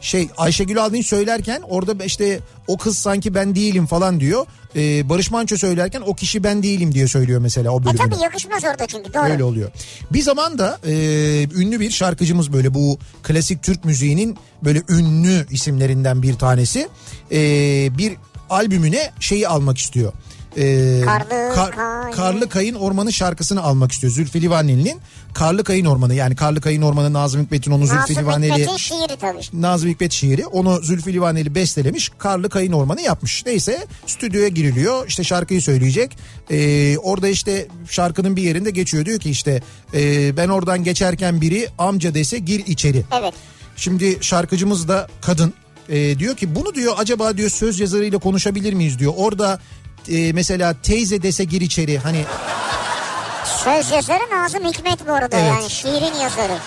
şey Ayşegül Aldınç söylerken orada işte o kız sanki ben değilim falan diyor. Ee, Barış Manço söylerken o kişi ben değilim diye söylüyor mesela o E bölümde. tabii yakışmaz orada çünkü doğru. Öyle oluyor. Bir zaman da e, ünlü bir şarkıcımız böyle bu klasik Türk müziğinin böyle ünlü isimlerinden bir tanesi e, bir albümüne şeyi almak istiyor. E, Karlı Kayın. Karlı Kayın Ormanı şarkısını almak istiyor. Zülfü Livaneli'nin Karlı Kayın Ormanı yani Karlı Kayın Ormanı Nazım Hikmet'in onu Zülfü Livaneli şiiri tabii. Nazım Hikmet şiiri. Onu Zülfü Livaneli bestelemiş. Karlı Kayın Ormanı yapmış. Neyse stüdyoya giriliyor. İşte şarkıyı söyleyecek. Ee, orada işte şarkının bir yerinde geçiyor. Diyor ki işte e, ben oradan geçerken biri amca dese gir içeri. Evet. Şimdi şarkıcımız da kadın. Ee, diyor ki bunu diyor acaba diyor söz yazarıyla konuşabilir miyiz diyor. Orada e, mesela teyze dese gir içeri. Hani Söz yazarı Nazım Hikmet bu arada Evet. yani şiirin yazarı.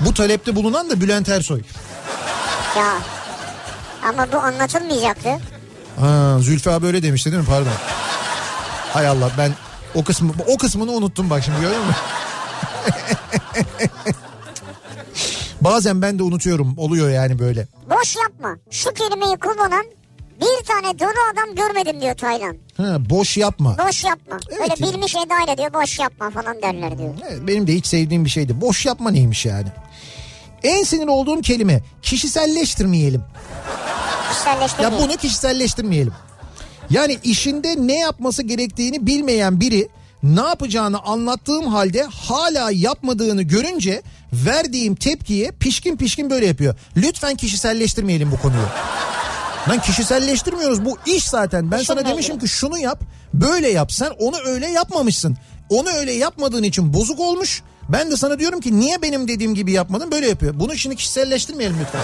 bu talepte bulunan da Bülent Ersoy. Ya ama bu anlatılmayacaktı. Ha, Zülfü abi öyle demişti değil mi? Pardon. Hay Allah ben o kısmı o kısmını unuttum bak şimdi gördün mü? Bazen ben de unutuyorum. Oluyor yani böyle. Boş yapma. Şu kelimeyi kullanan bir tane dolu adam görmedim diyor Taylan. Ha, boş yapma. Boş yapma. Evet Böyle ya. bilmiş edayla diyor boş yapma falan derler diyor. Evet, benim de hiç sevdiğim bir şeydi. Boş yapma neymiş yani? En sinir olduğum kelime kişiselleştirmeyelim. Ya Kişiselleştirmeyin. bunu kişiselleştirmeyelim. Yani işinde ne yapması gerektiğini bilmeyen biri ne yapacağını anlattığım halde hala yapmadığını görünce verdiğim tepkiye pişkin pişkin böyle yapıyor. Lütfen kişiselleştirmeyelim bu konuyu. Lan kişiselleştirmiyoruz bu iş zaten. Ben sana İşinle demişim ki şunu yap böyle yap sen onu öyle yapmamışsın. Onu öyle yapmadığın için bozuk olmuş. Ben de sana diyorum ki niye benim dediğim gibi yapmadın böyle yapıyor. Bunu şimdi kişiselleştirmeyelim lütfen.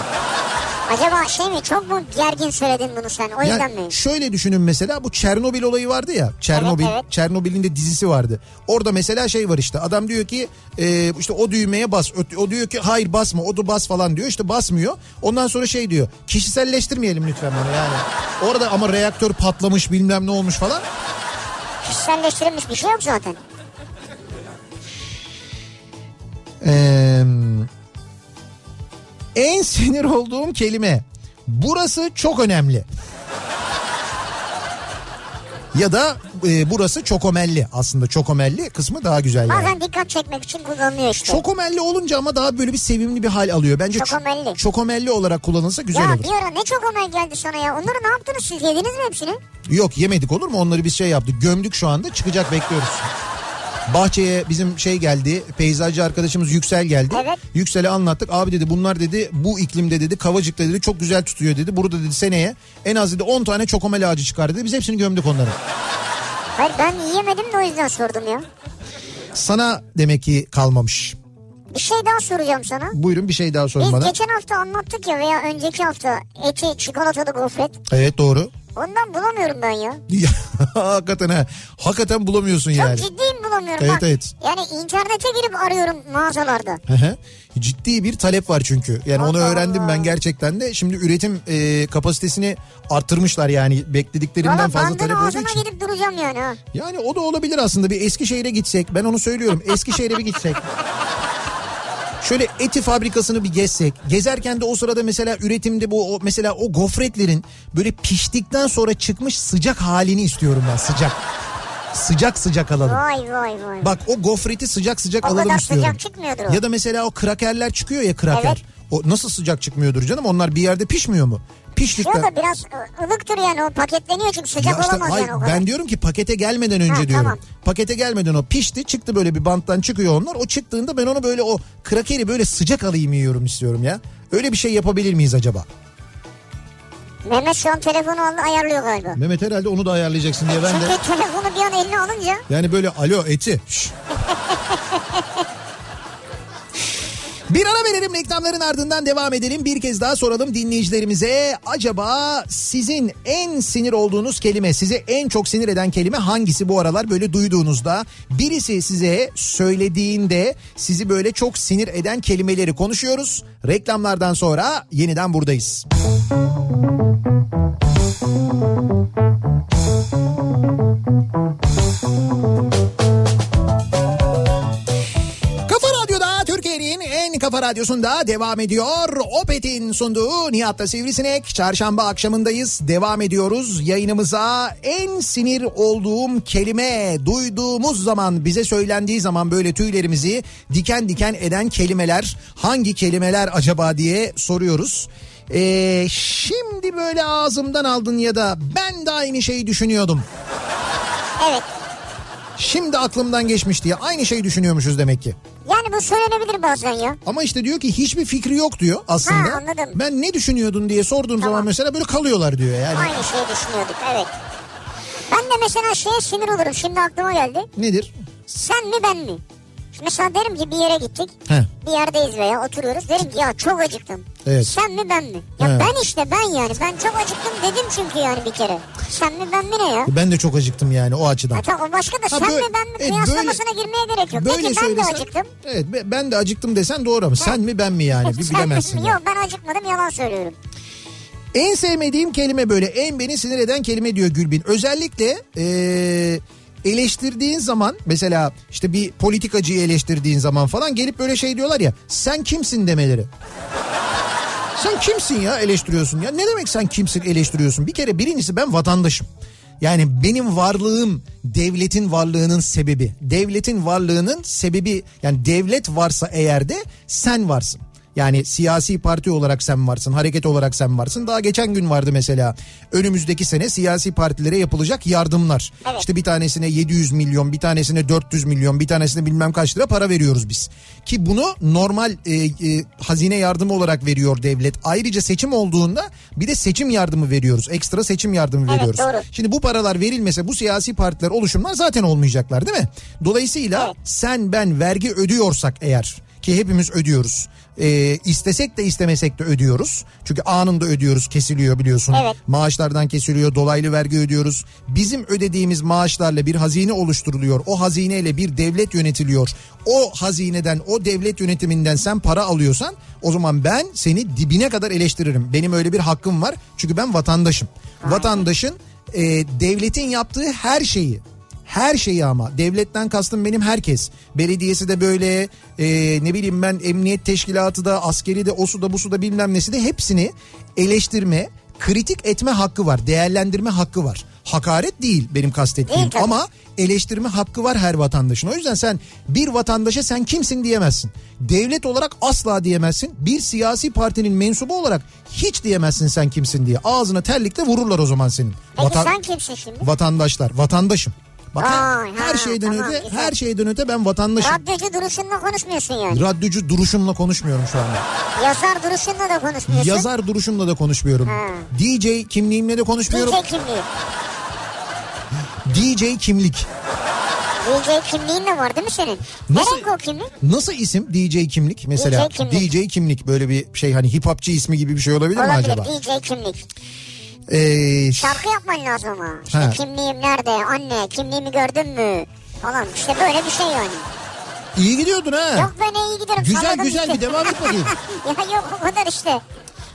Acaba şey mi çok mu gergin söyledin bunu sen o yüzden Yani mi? şöyle düşünün mesela bu Çernobil olayı vardı ya. Çernobil, Evet, evet. Çernobil'in de dizisi vardı. Orada mesela şey var işte adam diyor ki e, işte o düğmeye bas. O diyor ki hayır basma o da bas falan diyor. İşte basmıyor. Ondan sonra şey diyor kişiselleştirmeyelim lütfen bunu yani. Orada ama reaktör patlamış bilmem ne olmuş falan. Kişiselleştirilmiş bir şey yok zaten. Ee, en sinir olduğum kelime burası çok önemli. Ya da e, burası çokomelli aslında çokomelli kısmı daha güzel yani. Bazen dikkat çekmek için kullanılıyor işte. Çokomelli olunca ama daha böyle bir sevimli bir hal alıyor. Bence ç- Çokomelli. çokomelli olarak kullanılsa güzel ya olur. bir ara ne çok omel geldi sana ya. Onları ne yaptınız siz yediniz mi hepsini? Yok yemedik olur mu? Onları biz şey yaptık. Gömdük şu anda çıkacak bekliyoruz. Bahçeye bizim şey geldi. Peyzajcı arkadaşımız Yüksel geldi. Evet. Yüksel'e anlattık. Abi dedi bunlar dedi bu iklimde dedi Kavacık'ta dedi çok güzel tutuyor dedi. Burada dedi seneye en az dedi 10 tane çokomel ağacı çıkar dedi. Biz hepsini gömdük onları. Hayır ben yiyemedim de o yüzden sordum ya. Sana demek ki kalmamış. Bir şey daha soracağım sana. Buyurun bir şey daha sorun Biz bana. geçen hafta anlattık ya veya önceki hafta eti çikolatalı gofret. Evet doğru. Ondan bulamıyorum ben ya. Hakikaten ha. Hakikaten bulamıyorsun Çok yani. ciddiyim bulamıyorum. Evet, Bak, evet. Yani internete girip arıyorum mağazalarda. Ciddi bir talep var çünkü. Yani onu Allah öğrendim Allah. ben gerçekten de. Şimdi üretim e, kapasitesini arttırmışlar yani beklediklerinden Valla fazla talep olduğu için. gidip duracağım yani ha. Yani o da olabilir aslında bir Eskişehir'e gitsek ben onu söylüyorum Eskişehir'e bir gitsek. Şöyle eti fabrikasını bir gezsek. Gezerken de o sırada mesela üretimde bu o, mesela o gofretlerin böyle piştikten sonra çıkmış sıcak halini istiyorum ben sıcak. Sıcak sıcak alalım. Vay vay vay. Bak o gofreti sıcak sıcak O alalım kadar istiyorum. sıcak çıkmıyordur o. Ya da mesela o krakerler çıkıyor ya kraker. Evet. O nasıl sıcak çıkmıyordur canım? Onlar bir yerde pişmiyor mu? Piştikten... Yok da biraz ılıktır yani o paketleniyor çünkü sıcak Ya işte olamaz hayır, yani o kadar. ben diyorum ki pakete gelmeden önce Ha, diyorum. tamam. Pakete gelmeden o pişti çıktı böyle bir banttan çıkıyor onlar. O çıktığında ben onu böyle o krakeri böyle sıcak alayım yiyorum istiyorum ya. Öyle bir şey yapabilir miyiz acaba? Mehmet şu an telefonu aldı ayarlıyor galiba. Mehmet herhalde onu da ayarlayacaksın diye ben de. Çünkü telefonu bir an eline alınca Yani böyle alo eti. Bir ara verelim reklamların ardından devam edelim. Bir kez daha soralım dinleyicilerimize. Acaba sizin en sinir olduğunuz kelime, size en çok sinir eden kelime hangisi bu aralar böyle duyduğunuzda? Birisi size söylediğinde sizi böyle çok sinir eden kelimeleri konuşuyoruz. Reklamlardan sonra yeniden buradayız. Kafa radyosunda devam ediyor. Opet'in sunduğu Nihat'ta Sivrisinek. Çarşamba akşamındayız. Devam ediyoruz yayınımıza. En sinir olduğum kelime duyduğumuz zaman bize söylendiği zaman böyle tüylerimizi diken diken eden kelimeler hangi kelimeler acaba diye soruyoruz. Ee, şimdi böyle ağzımdan aldın ya da ben de aynı şeyi düşünüyordum. evet. Şimdi aklımdan geçmiş diye aynı şeyi düşünüyormuşuz demek ki. Yani bu söylenebilir bazen ya. Ama işte diyor ki hiçbir fikri yok diyor aslında. Ha, anladım. Ben ne düşünüyordun diye sorduğum Tamam. zaman mesela böyle kalıyorlar diyor yani. Aynı şeyi düşünüyorduk evet. Ben de mesela şeye sinir olurum şimdi aklıma geldi. Nedir? Sen mi ben mi? Şimdi mesela derim ki bir yere gittik. He. Bir yerdeyiz veya oturuyoruz. Derim ki ya çok acıktım. Evet. Sen mi ben mi? Ya He. ben işte ben yani. Ben çok acıktım dedim çünkü yani bir kere. Sen mi ben mi ne ya? Ben de çok acıktım yani o açıdan. Ha, tamam başka da Ha, sen böyle- mi ben mi evet, kıyaslamasına girmeye gerek yok. Peki ben de acıktım. Evet be- ben de acıktım desen doğru ama sen mi ben mi yani bir Sen mi? bilemezsin. Yok ben acıkmadım yalan söylüyorum. En sevmediğim kelime böyle en beni sinir eden kelime diyor Gülbin. Özellikle eee, eleştirdiğin zaman mesela işte bir politikacıyı eleştirdiğin zaman falan gelip böyle şey diyorlar ya sen kimsin demeleri. Sen kimsin ya eleştiriyorsun ya ne demek sen kimsin eleştiriyorsun bir kere birincisi ben vatandaşım. Yani benim varlığım devletin varlığının sebebi. Devletin varlığının sebebi yani devlet varsa eğer de sen varsın. Yani siyasi parti olarak sen varsın, hareket olarak sen varsın. Daha geçen gün vardı mesela önümüzdeki sene siyasi partilere yapılacak yardımlar. Evet. İşte bir tanesine 700 milyon, bir tanesine 400 milyon, bir tanesine bilmem kaç lira para veriyoruz biz. Ki bunu normal e, e, hazine yardımı olarak veriyor devlet. Ayrıca seçim olduğunda bir de seçim yardımı veriyoruz. Ekstra seçim yardımı Evet, veriyoruz. doğru. Şimdi bu paralar verilmese bu siyasi partiler oluşumlar zaten olmayacaklar değil mi? Dolayısıyla Evet. sen ben vergi ödüyorsak eğer ki hepimiz ödüyoruz. E, istesek de istemesek de ödüyoruz. Çünkü anında ödüyoruz kesiliyor biliyorsun. Evet. Maaşlardan kesiliyor dolaylı vergi ödüyoruz. Bizim ödediğimiz maaşlarla bir hazine oluşturuluyor. O hazineyle bir devlet yönetiliyor. O hazineden o devlet yönetiminden sen para alıyorsan o zaman ben seni dibine kadar eleştiririm. Benim öyle bir hakkım var. Çünkü ben vatandaşım. Vatandaşın e, devletin yaptığı her şeyi her şeyi ama devletten kastım benim herkes. Belediyesi de böyle e, ne bileyim ben emniyet teşkilatı da askeri de o su da bu su da bilmem nesi de hepsini eleştirme kritik etme hakkı var değerlendirme hakkı var. Hakaret değil benim kastettiğim tabii. ama eleştirme hakkı var her vatandaşın. O yüzden sen bir vatandaşa sen kimsin diyemezsin. Devlet olarak asla diyemezsin. Bir siyasi partinin mensubu olarak hiç diyemezsin sen kimsin diye. Ağzına terlikle vururlar o zaman senin. Peki Vatan- sen kimsin şimdi? Vatandaşlar, vatandaşım. Bak Vay, her ha, şeyden tamam, öte güzel. her şeyden öte ben vatandaşım. Radyocu duruşunla konuşmuyorsun yani. Radyocu duruşumla konuşmuyorum şu anda. Yazar duruşunla da konuşmuyorsun. Yazar duruşumla da konuşmuyorum. Ha. DJ kimliğimle de konuşmuyorum. DJ kimliği. DJ kimlik. DJ kimliğin de var değil mi senin? Nasıl- o kimlik? Nasıl isim DJ kimlik mesela? DJ kimlik. DJ kimlik böyle bir şey hani hip hopçı ismi gibi bir şey olabilir, mi Olabilir acaba? DJ kimlik. Ee, Şarkı yapman lazım ama. İşte Ha. kimliğim nerede? Anne kimliğimi gördün mü? Falan işte böyle bir şey yani. iyi gidiyordun ha. Yok ben iyi giderim. Güzel salladım güzel işte. bir devam et bakayım. ya yok o kadar işte.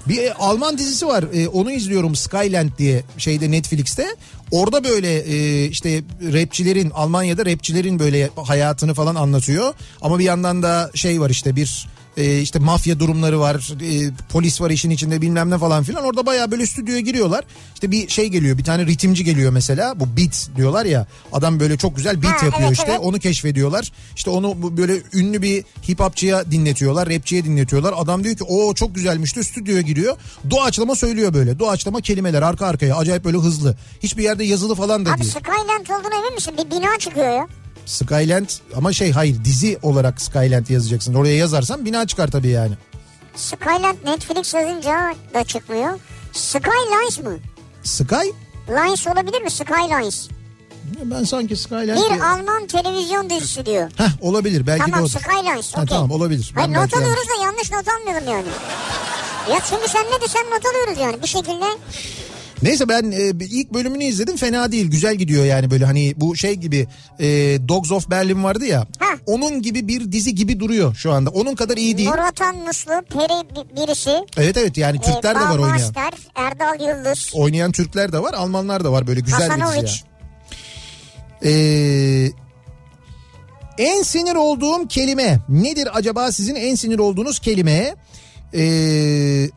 Bir e, Alman dizisi var. E, onu izliyorum Skyland diye şeyde Netflix'te. Orada böyle e, işte rapçilerin Almanya'da rapçilerin böyle hayatını falan anlatıyor. Ama bir yandan da şey var işte bir e, işte mafya durumları var. e, polis var işin içinde bilmem ne falan filan. Orada bayağı böyle stüdyoya giriyorlar. İşte bir şey geliyor. Bir tane ritimci geliyor mesela. Bu beat diyorlar ya. Adam böyle çok güzel beat Ha, yapıyor evet, işte. evet. Onu keşfediyorlar. İşte onu böyle ünlü bir hip hopçıya dinletiyorlar. Rapçiye dinletiyorlar. Adam diyor ki o çok güzelmiş diyor. Stüdyoya giriyor. Doğaçlama söylüyor böyle. Doğaçlama kelimeler arka arkaya. Acayip böyle hızlı. Hiçbir yerde yazılı falan da Abi değil. Skyland olduğuna emin misin? Bir bina çıkıyor ya. Skyland ama şey hayır dizi olarak Skyland yazacaksın. Oraya yazarsan bina çıkar tabii yani. Skyland Netflix yazınca da çıkmıyor. Skylines mı? Sky? Lines olabilir mi? Skylines. Ben sanki Skyland Bir diye- Alman televizyon dizisi diyor. Heh, olabilir belki de Tamam odur. Skylines. Ha, okey. tamam olabilir. Hayır Ben not alıyoruz da yanlış not almayalım yani. Ya çünkü sen ne desen not alıyoruz yani bir şekilde. Neyse ben e, ilk bölümünü izledim fena değil güzel gidiyor yani böyle hani bu şey gibi e, Dogs of Berlin vardı ya Ha. onun gibi bir dizi gibi duruyor şu anda onun kadar iyi değil. Nuratan Muslu, Peri bi- birisi. Evet evet yani Türkler de e, var oynayan. Bağmaster, Erdal Yıldız. Oynayan Türkler de var Almanlar da var böyle güzel bir dizi Hasanovic. ya. Ee, en sinir olduğum kelime nedir acaba sizin en sinir olduğunuz kelime? Ee,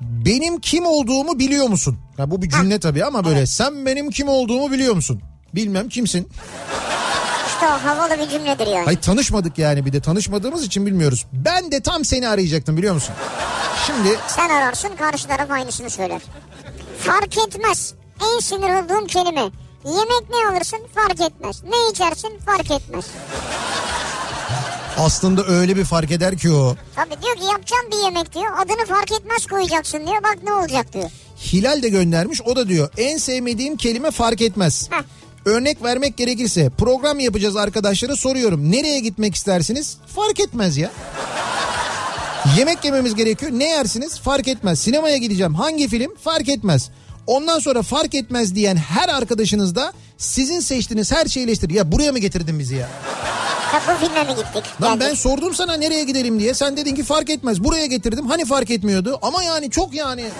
benim kim olduğumu biliyor musun? Ha, bu bir cümle tabii ama böyle sen benim kim olduğumu biliyor musun? Bilmem kimsin. İşte o havalı bir cümledir yani. Hayır tanışmadık yani bir de tanışmadığımız için bilmiyoruz. Ben de tam seni arayacaktım biliyor musun? Şimdi Sen ararsın karşı taraf aynısını söyler. Fark etmez. En sinir olduğum kelime. Yemek ne alırsın fark etmez. Ne içersin fark etmez. Aslında öyle bir fark eder ki o. Tabii diyor ki yapacağım bir yemek diyor. Adını fark etmez koyacaksın diyor. Bak ne olacak diyor. Hilal de göndermiş o da diyor en sevmediğim kelime fark etmez. Heh. Örnek vermek gerekirse program yapacağız arkadaşlara soruyorum. Nereye gitmek istersiniz? Fark etmez ya. Yemek yememiz gerekiyor. Ne yersiniz? Fark etmez. Sinemaya gideceğim. Hangi film? Fark etmez. Ondan sonra fark etmez diyen her arkadaşınız da sizin seçtiğiniz her şeyi eleştirir. Ya buraya mı getirdin bizi ya? Bu filme mi gittik? Lan Geldik. ben sordum sana nereye gidelim diye. Sen dedin ki fark etmez. Buraya getirdim. Hani fark etmiyordu? Ama yani çok yani.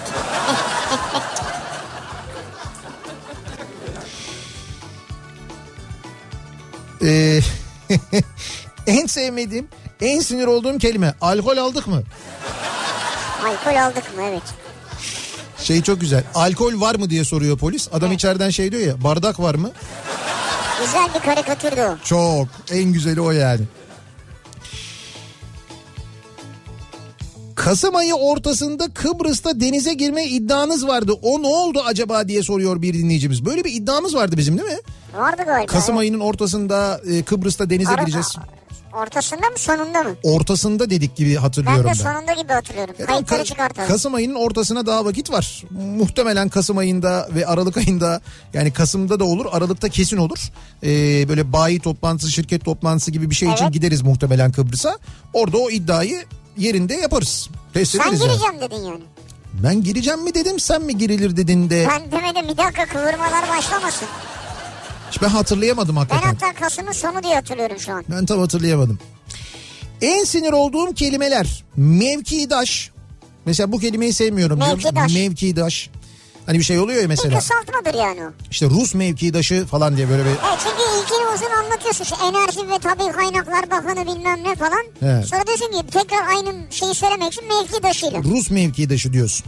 Ee, en sevmediğim, en sinir olduğum kelime. Alkol aldık mı? Alkol aldık mı evet. Şey çok güzel. Alkol var mı diye soruyor polis. Adam içeriden şey diyor ya. Bardak var mı? Güzel bir karikatürdü o. Çok. En güzeli o yani. Kasım ayı ortasında Kıbrıs'ta denize girme iddianız vardı. O ne oldu acaba diye soruyor bir dinleyicimiz. Böyle bir iddiamız vardı bizim değil mi? Vardı galiba. Kasım ayının ortasında e, Kıbrıs'ta denize Ara- gireceğiz. Ortasında mı sonunda mı? Ortasında dedik gibi Ben hatırlıyorum de ben. sonunda gibi hatırlıyorum. Ya Kayıtları Ka- çıkartalım. Kasım ayının ortasına daha vakit var. Muhtemelen Kasım ayında ve Aralık ayında yani Kasım'da da olur Aralık'ta kesin olur. Ee, böyle bayi toplantısı şirket toplantısı gibi bir şey için Evet. gideriz muhtemelen Kıbrıs'a. Orada o iddiayı yerinde yaparız. Test Sen ederiz yani. gireceğim dedin yani. Ben gireceğim mi dedim sen mi girilir dedin de. Ben demedim bir dakika kıvırmalar başlamasın. Hiç ben hatırlayamadım Ben hakikaten. hatta Kasım'ın sonu diye hatırlıyorum şu an. Ben tam hatırlayamadım. En sinir olduğum kelimeler mevkidaş. Mesela bu kelimeyi sevmiyorum. diyorum. Mevkidaş. Mevkidaş. Hani bir şey oluyor ya Bir mesela. kısaltmadır yani o. İşte Rus mevkidaşı falan diye böyle bir Evet çünkü ilkini uzun anlatıyorsun. İşte enerji ve tabii kaynaklar bakanı bilmem ne falan. Evet. Sonra diyorsun ki tekrar aynı şeyi söylemek için mevkidaşıyla. Rus mevkidaşı diyorsun.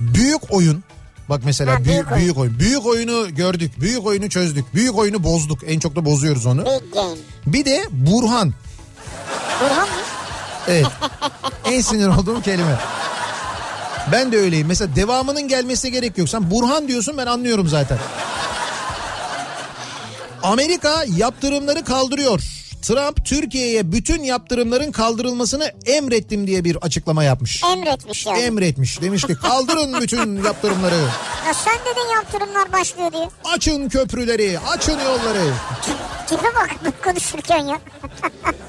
Büyük oyun. Bak mesela Ha, büyük, büyük oyun. büyük oyun. Büyük oyunu gördük. Büyük oyunu çözdük. Büyük oyunu bozduk. En çok da bozuyoruz onu. Big game. Bir de Burhan. Burhan mı? Evet. en sinir olduğum kelime. Ben de öyleyim. Mesela devamının gelmesine gerek yok. Sen Burhan diyorsun ben anlıyorum zaten. Amerika yaptırımları kaldırıyor. Trump Türkiye'ye bütün yaptırımların kaldırılmasını emrettim diye bir açıklama yapmış. Emretmiş yani. Emretmiş. Demiş ki kaldırın bütün yaptırımları. ya sen dedin yaptırımlar başlıyor diye. Açın köprüleri, açın yolları. Tipe bak konuşurken ya.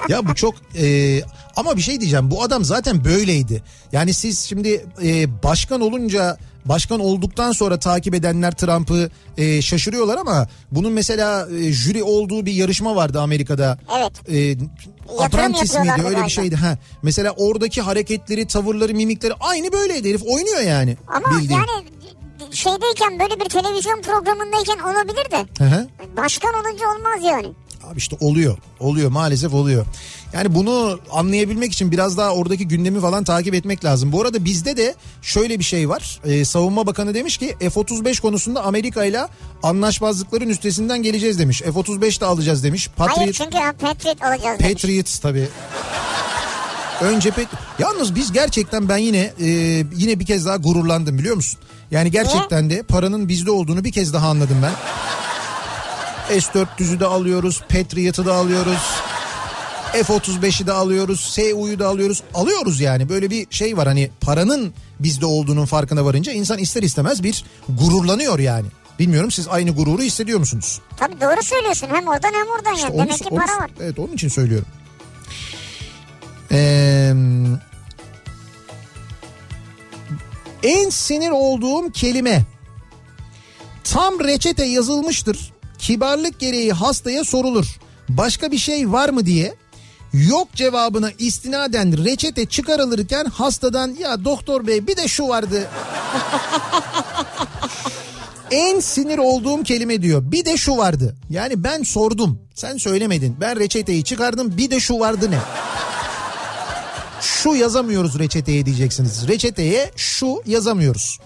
Ya bu çok e, ama bir şey diyeceğim bu adam zaten böyleydi. Yani siz şimdi e, başkan olunca başkan olduktan sonra takip edenler Trump'ı e, şaşırıyorlar ama bunun mesela e, jüri olduğu bir yarışma vardı Amerika'da. Evet. E, Apprentice miydi öyle bir şeydi. Ha. Mesela oradaki hareketleri, tavırları, mimikleri aynı böyleydi herif oynuyor yani. Ama bildiğin. yani şeydeyken böyle bir televizyon programındayken olabilir de Hı hı. başkan olunca olmaz yani. Abi işte oluyor. Oluyor maalesef oluyor. Yani bunu anlayabilmek için biraz daha oradaki gündemi falan takip etmek lazım. Bu arada bizde de şöyle bir şey var. Ee, Savunma Bakanı demiş ki F-35 konusunda Amerika ile anlaşmazlıkların üstesinden geleceğiz demiş. F-35 de alacağız demiş. Hayır Patriot, çünkü ha, Patriot alacağız demiş. Patriots tabii. Önce pek yalnız biz gerçekten ben yine e, yine bir kez daha gururlandım biliyor musun? Yani gerçekten de paranın bizde olduğunu bir kez daha anladım ben. S-400'ü de alıyoruz, Patriot'ı da alıyoruz. F-35'i de alıyoruz, SU'yu da alıyoruz. Alıyoruz yani böyle bir şey var hani paranın bizde olduğunun farkına varınca insan ister istemez bir gururlanıyor yani. Bilmiyorum siz aynı gururu hissediyor musunuz? Tabii doğru söylüyorsun hem oradan hem oradan İşte yani. onu- Demek ki onu- para var. Evet onun için söylüyorum. Ee, en sinir olduğum kelime tam reçete yazılmıştır. Kibarlık gereği hastaya sorulur. Başka bir şey var mı diye yok cevabına istinaden reçete çıkarılırken hastadan ya doktor bey bir de şu vardı. en sinir olduğum kelime diyor. Bir de şu vardı. Yani ben sordum. Sen söylemedin. Ben reçeteyi çıkardım. Bir de şu vardı ne? Şu yazamıyoruz reçeteye diyeceksiniz. Reçeteye şu yazamıyoruz.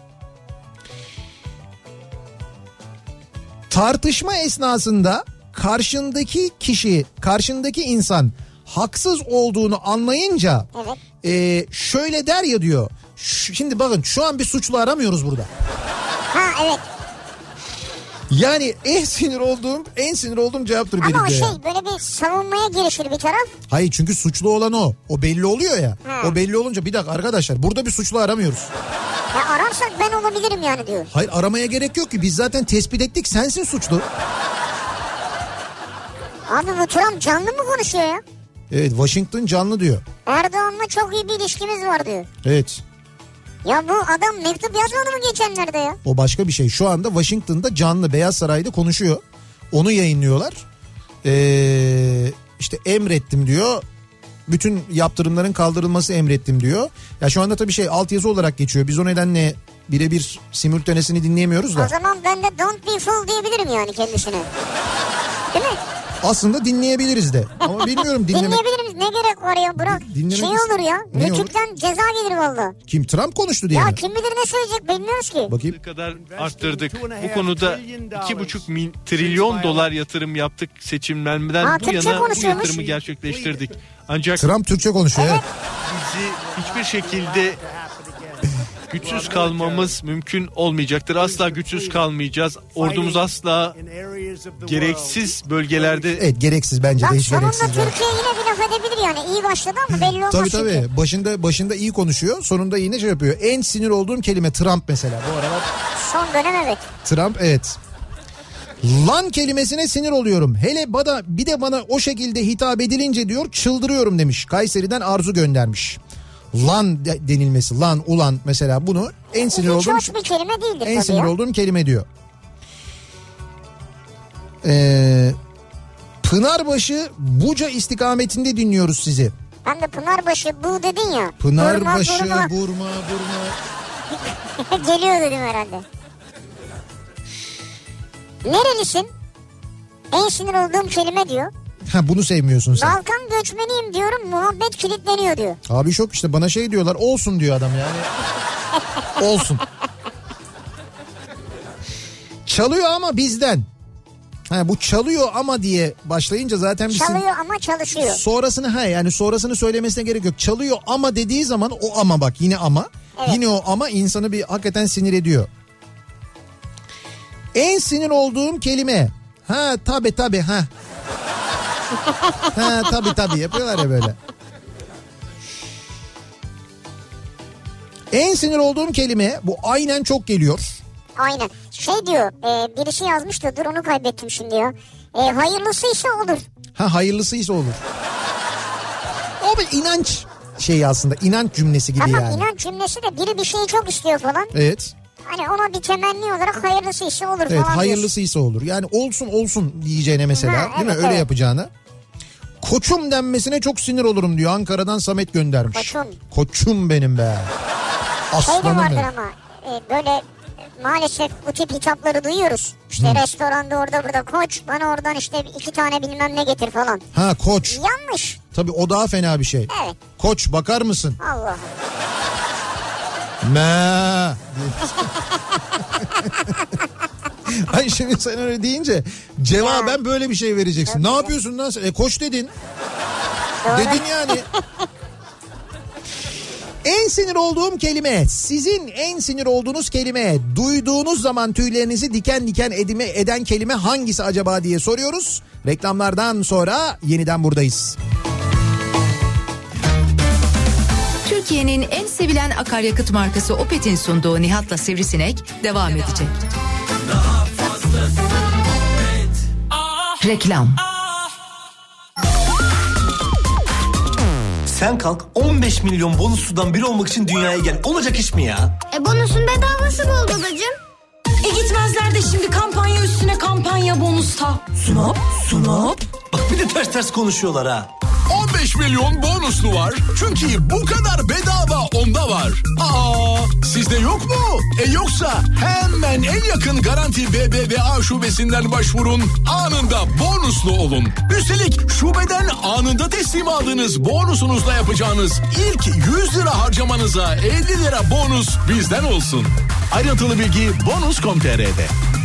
Tartışma esnasında karşındaki kişi, karşındaki insan haksız olduğunu anlayınca Evet. e, şöyle der ya diyor. "Ş- Şimdi bakın şu an bir suçlu aramıyoruz burada. Ha evet. Yani en sinir olduğum en sinir olduğum cevaptır benim Ama o şey böyle bir savunmaya girişir bir taraf. Hayır çünkü suçlu olan o. O belli oluyor ya. Ha. O belli olunca bir dakika arkadaşlar burada bir suçlu aramıyoruz. Ya ararsak ben olabilirim yani diyor. Hayır aramaya gerek yok ki biz zaten tespit ettik sensin suçlu. Abi bu Trump canlı mı konuşuyor ya? Evet Washington canlı diyor. Erdoğan'la çok iyi bir ilişkimiz var diyor. Evet Ya bu adam mektup yazmadı mı geçenlerde ya? o başka bir şey. Şu anda Washington'da canlı Beyaz Saray'da konuşuyor. Onu yayınlıyorlar. Ee, işte emrettim diyor. Bütün yaptırımların kaldırılması emrettim diyor. Ya şu anda tabii şey altyazı olarak geçiyor. Biz o nedenle birebir simültanesini dinleyemiyoruz da. O zaman ben de don't be fool diyebilirim yani kendisine. Değil mi? Aslında dinleyebiliriz de. Ama bilmiyorum dinlemek. Dinleyebilir miyiz? Ne gerek var ya bırak. Dinlemek şey olur ya. Ne olur? Ceza gelir valla. Kim Trump konuştu diye Ya mi? kim bilir ne söyleyecek bilmiyoruz ki. Bakayım. Ne kadar arttırdık. Bu konuda 2,5 min trilyon dolar yatırım yaptık seçimlenmeden Ha, bu Türkçe yana bu yatırımı gerçekleştirdik. Ancak Trump Türkçe konuşuyor evet. bizi hiçbir şekilde güçsüz kalmamız mümkün olmayacaktır. Asla güçsüz kalmayacağız. Ordumuz asla gereksiz bölgelerde Evet gereksiz bence de Bak hiç sonunda gereksiz. yani. Türkiye yine bir laf edebilir yani. İyi başladı ama belli olmaz Tabii çünkü. tabii başında başında iyi konuşuyor sonunda yine şey yapıyor. En sinir olduğum kelime Trump mesela bu aralar. Son dönem evet. Trump evet. Lan kelimesine sinir oluyorum. Hele bana bir de bana o şekilde hitap edilince diyor çıldırıyorum demiş. Kayseri'den Arzu göndermiş. Lan de- denilmesi lan ulan mesela bunu en sinir Hiç olduğum hoş bir kelime değildir en sinir ya. olduğum kelime diyor. Ee, Pınarbaşı Buca istikametinde dinliyoruz sizi. Ben de Pınarbaşı bu dedin ya. Pınarbaşı Burma, Burma Burma. burma. Geliyor dedim herhalde. Nerelisin? En sinir olduğum kelime diyor. Ha bunu sevmiyorsun sen. Balkan göçmeniyim diyorum muhabbet kilitleniyor diyor. Abi şok işte bana şey diyorlar olsun diyor adam yani. olsun. Çalıyor ama bizden. Ha bu çalıyor ama diye başlayınca zaten bizim Çalıyor ama çalışıyor. sonrasını ha yani sonrasını söylemesine gerek yok. Çalıyor ama dediği zaman o ama bak yine ama. Evet. Yine o ama insanı bir hakikaten sinir ediyor. En sinir olduğum kelime Ha tabi tabi ha. ha tabi tabi yapıyorlar ya böyle. En sinir olduğum kelime bu aynen çok geliyor. Aynen. Şey diyor e, birisi yazmış da dur onu kaybettim şimdi ya. E, hayırlısıysa olur. Ha hayırlısıysa olur. O bir inanç şeyi aslında inanç cümlesi gibi Tamam yani. inanç cümlesi de biri bir şeyi çok istiyor falan. Evet. Hani ona bir temenni olarak hayırlısıysa olur Evet falan hayırlısıysa olur. Yani olsun olsun diyeceğine mesela Ha, değil mi? Öyle evet. yapacağına. Koçum denmesine çok sinir olurum diyor. Ankara'dan Samet göndermiş. Koçum. Koçum benim be. Şey Aslanım vardır benim. ama e, böyle e, maalesef bu tip hitapları duyuyoruz. İşte restoranda orada burada koç bana oradan işte iki tane bilmem ne getir falan. Ha koç. Yanlış. Tabii o daha fena bir şey. Evet. Koç bakar mısın? Allah. Me. Ay şimdi sen öyle deyince cevaben böyle bir şey vereceksin. Ne yapıyorsun lan sen? E koç dedin. Dedin yani. En sinir olduğum kelime, sizin en sinir olduğunuz kelime, duyduğunuz zaman tüylerinizi diken diken edime, eden kelime hangisi acaba diye soruyoruz. Reklamlardan sonra yeniden buradayız. Türkiye'nin en sevilen akaryakıt markası Opet'in sunduğu Nihat'la Sivrisinek devam edecek. Reklam. Sen kalk 15 milyon bonusludan biri olmak için dünyaya gel. Olacak iş mi ya? E bonusun bedavası bol babacığım. E gitmezler de şimdi kampanya üstüne kampanya bonusta. Sunop, sunop. Bak bir de ters ters konuşuyorlar ha. 15 milyon bonuslu var. Çünkü bu kadar bedava onda var. Aa, sizde yok mu? E yoksa hemen en yakın Garanti BBVA şubesinden başvurun. Anında bonuslu olun. Üstelik şubeden anında teslim aldığınız bonusunuzla yapacağınız ilk 100 lira harcamanıza 50 lira bonus bizden olsun. Ayrıntılı bilgi bonus.com.tr'de.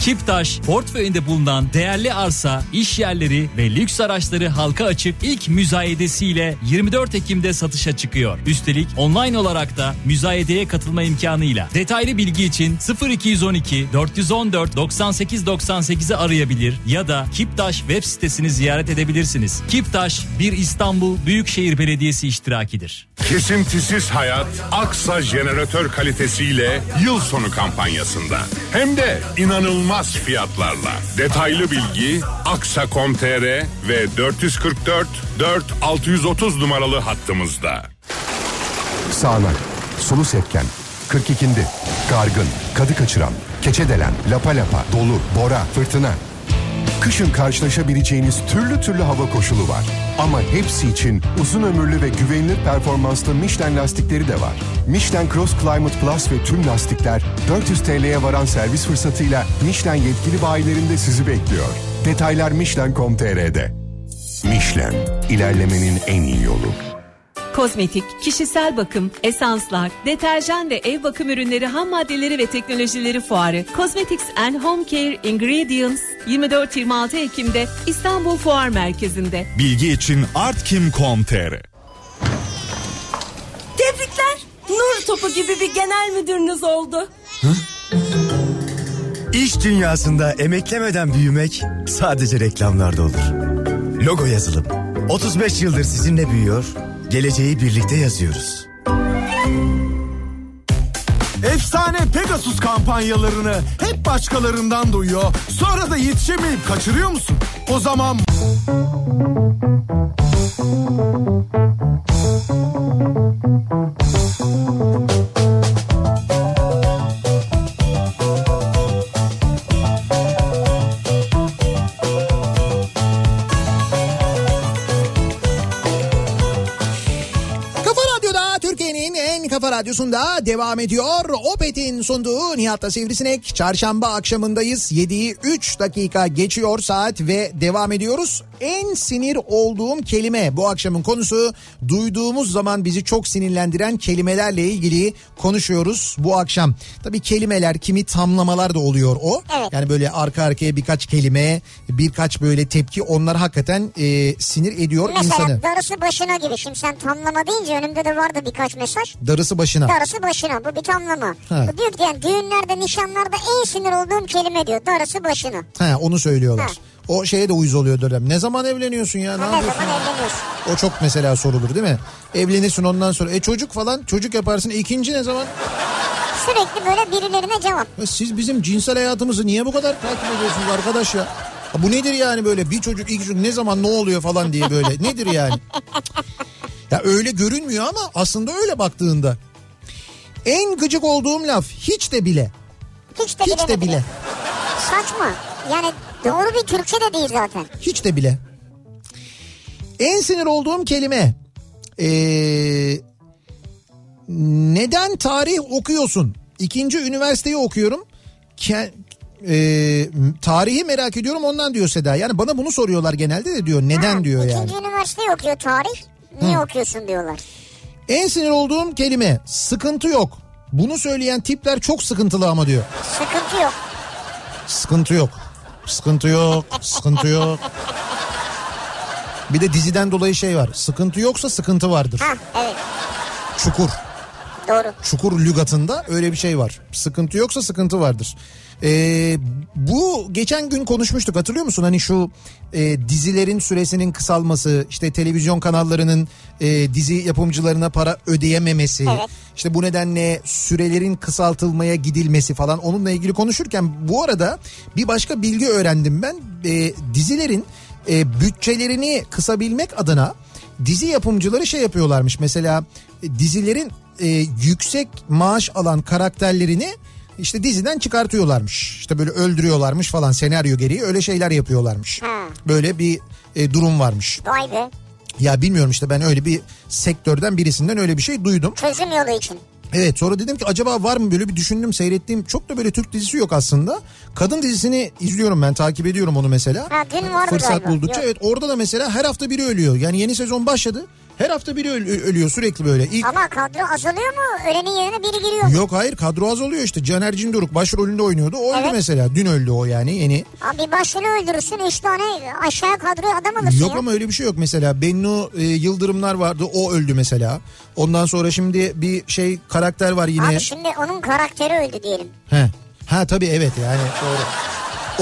Kiptaş portföyünde bulunan değerli arsa, iş yerleri ve lüks araçları halka açık ilk müzayedesiyle 24 Ekim'de satışa çıkıyor. Üstelik online olarak da müzayedeye katılma imkanıyla. Detaylı bilgi için 0212 414 98 98'i arayabilir ya da Kiptaş web sitesini ziyaret edebilirsiniz. Kiptaş bir İstanbul Büyükşehir Belediyesi iştirakidir. Kesintisiz hayat Aksa jeneratör kalitesiyle yıl sonu kampanyasında. Hem de inanılmaz fiyatlarla. Detaylı bilgi aksa.com.tr ve 444 4 630 numaralı hattımızda. Sağnak, sulu sepken, 42'ndi, gargın, kadı kaçıran, keçedelen, lapa lapa, dolu, bora, fırtına. Kışın karşılaşabileceğiniz türlü türlü hava koşulu var. Ama hepsi için uzun ömürlü ve güvenilir performanslı Michelin lastikleri de var. Michelin Cross Climate Plus ve tüm lastikler 400 TL'ye varan servis fırsatıyla Michelin yetkili bayilerinde sizi bekliyor. Detaylar Michelin.com.tr'de. Michelin, ilerlemenin en iyi yolu. Kozmetik, kişisel bakım, esanslar, deterjan ve ev bakım ürünleri ham maddeleri ve teknolojileri fuarı Cosmetics and Home Care Ingredients 24-26 Ekim'de İstanbul Fuar Merkezi'nde. Bilgi için artkim.com.tr Tebrikler. Nur topu gibi bir genel müdürünüz oldu. İş dünyasında emeklemeden büyümek sadece reklamlarda olur. Logo yazılım. 35 yıldır sizinle büyüyor, geleceği birlikte yazıyoruz. Efsane Pegasus kampanyalarını hep başkalarından duyuyor. Sonra da yetişemeyip kaçırıyor musun? O zaman... radyosunda devam ediyor. Opet'in sunduğu Nihat'la Sivrisinek. Çarşamba akşamındayız. 7'yi 3 dakika geçiyor saat ve devam ediyoruz. En sinir olduğum kelime bu akşamın konusu. Duyduğumuz zaman bizi çok sinirlendiren kelimelerle ilgili konuşuyoruz bu akşam. Tabii kelimeler kimi tamlamalar da oluyor o. Evet. Yani böyle arka arkaya birkaç kelime birkaç böyle tepki onlar hakikaten e, sinir ediyor Mesela insanı. darısı başına gibi. Şimdi sen tamlama deyince önümde de vardı birkaç mesaj. Darısı başına. Darısı başına bu bir tamlama. Ha. Bu diyor ki yani düğünlerde nişanlarda en sinir olduğum kelime diyor. Darısı başına. He onu söylüyorlar. Ha. O şeye de uyuz oluyor dönem. Ne zaman evleniyorsun ya? Ne Ha, ne zaman evleniyorsun? O çok mesela sorulur değil mi? Evlenirsin ondan sonra. E çocuk falan çocuk yaparsın. İkinci ne zaman? Sürekli böyle birilerine cevap. Ya siz bizim cinsel hayatımızı niye bu kadar takip ediyorsunuz arkadaş ya? Ha Bu nedir yani böyle bir çocuk iki çocuk ne zaman ne oluyor falan diye böyle nedir yani? Ya öyle görünmüyor ama aslında öyle baktığında. En gıcık olduğum laf hiç de bile. Hiç de Hiç bile. de mi bile. Saçma. Yani doğru bir Türkçe de değil zaten. Hiç de bile. En sinir olduğum kelime. Ee, neden tarih okuyorsun? İkinci üniversiteyi okuyorum. Ke- ee, tarihi merak ediyorum ondan diyor Seda. Yani bana bunu soruyorlar genelde de diyor. Neden Ha, diyor yani. İkinci üniversiteyi okuyor tarih. Niye Hı. okuyorsun diyorlar. En sinir olduğum kelime sıkıntı yok. Bunu söyleyen tipler çok sıkıntılı ama diyor. Sıkıntı yok. Sıkıntı yok. Sıkıntı yok. Sıkıntı yok. Bir de diziden dolayı şey var. Sıkıntı yoksa sıkıntı vardır. Ha evet Çukur. doğru. Çukur lügatında öyle bir şey var. Sıkıntı yoksa sıkıntı vardır. Ee, bu geçen gün konuşmuştuk hatırlıyor musun? Hani şu e, dizilerin süresinin kısalması, işte televizyon kanallarının e, dizi yapımcılarına para ödeyememesi, Evet. işte bu nedenle sürelerin kısaltılmaya gidilmesi falan onunla ilgili konuşurken bu arada bir başka bilgi öğrendim ben. E, dizilerin e, bütçelerini kısabilmek adına dizi yapımcıları şey yapıyorlarmış. Mesela e, dizilerin e, yüksek maaş alan karakterlerini işte diziden çıkartıyorlarmış. İşte böyle öldürüyorlarmış falan senaryo gereği öyle şeyler yapıyorlarmış. Ha. Böyle bir e, durum varmış. Vay be. Ya bilmiyorum işte ben öyle bir sektörden birisinden öyle bir şey duydum. Çözüm yolu için. Evet sonra dedim ki acaba var mı böyle bir düşündüm seyrettiğim çok da böyle Türk dizisi yok aslında. Kadın dizisini izliyorum ben takip ediyorum onu mesela. Ha, dün vardı Fırsat galiba. buldukça Yok. evet orada da mesela her hafta biri ölüyor. Yani yeni sezon başladı her hafta biri öl- ölüyor sürekli böyle. İlk Ama kadro azalıyor mu? Ölenin yerine biri giriyor mu? Yok hayır kadro az oluyor işte. Caner Cindoruk başrolünde oynuyordu. O öldü Evet. mesela. Dün öldü o yani yeni. Abi başrolü öldürürsün 3 tane aşağı kadroya adam alırsın Yok ya. ama öyle bir şey yok mesela. Bennu e, Yıldırımlar vardı. O öldü mesela. Ondan sonra şimdi bir şey karakter var yine. Abi şimdi onun karakteri öldü diyelim. He. Ha tabii evet yani doğru.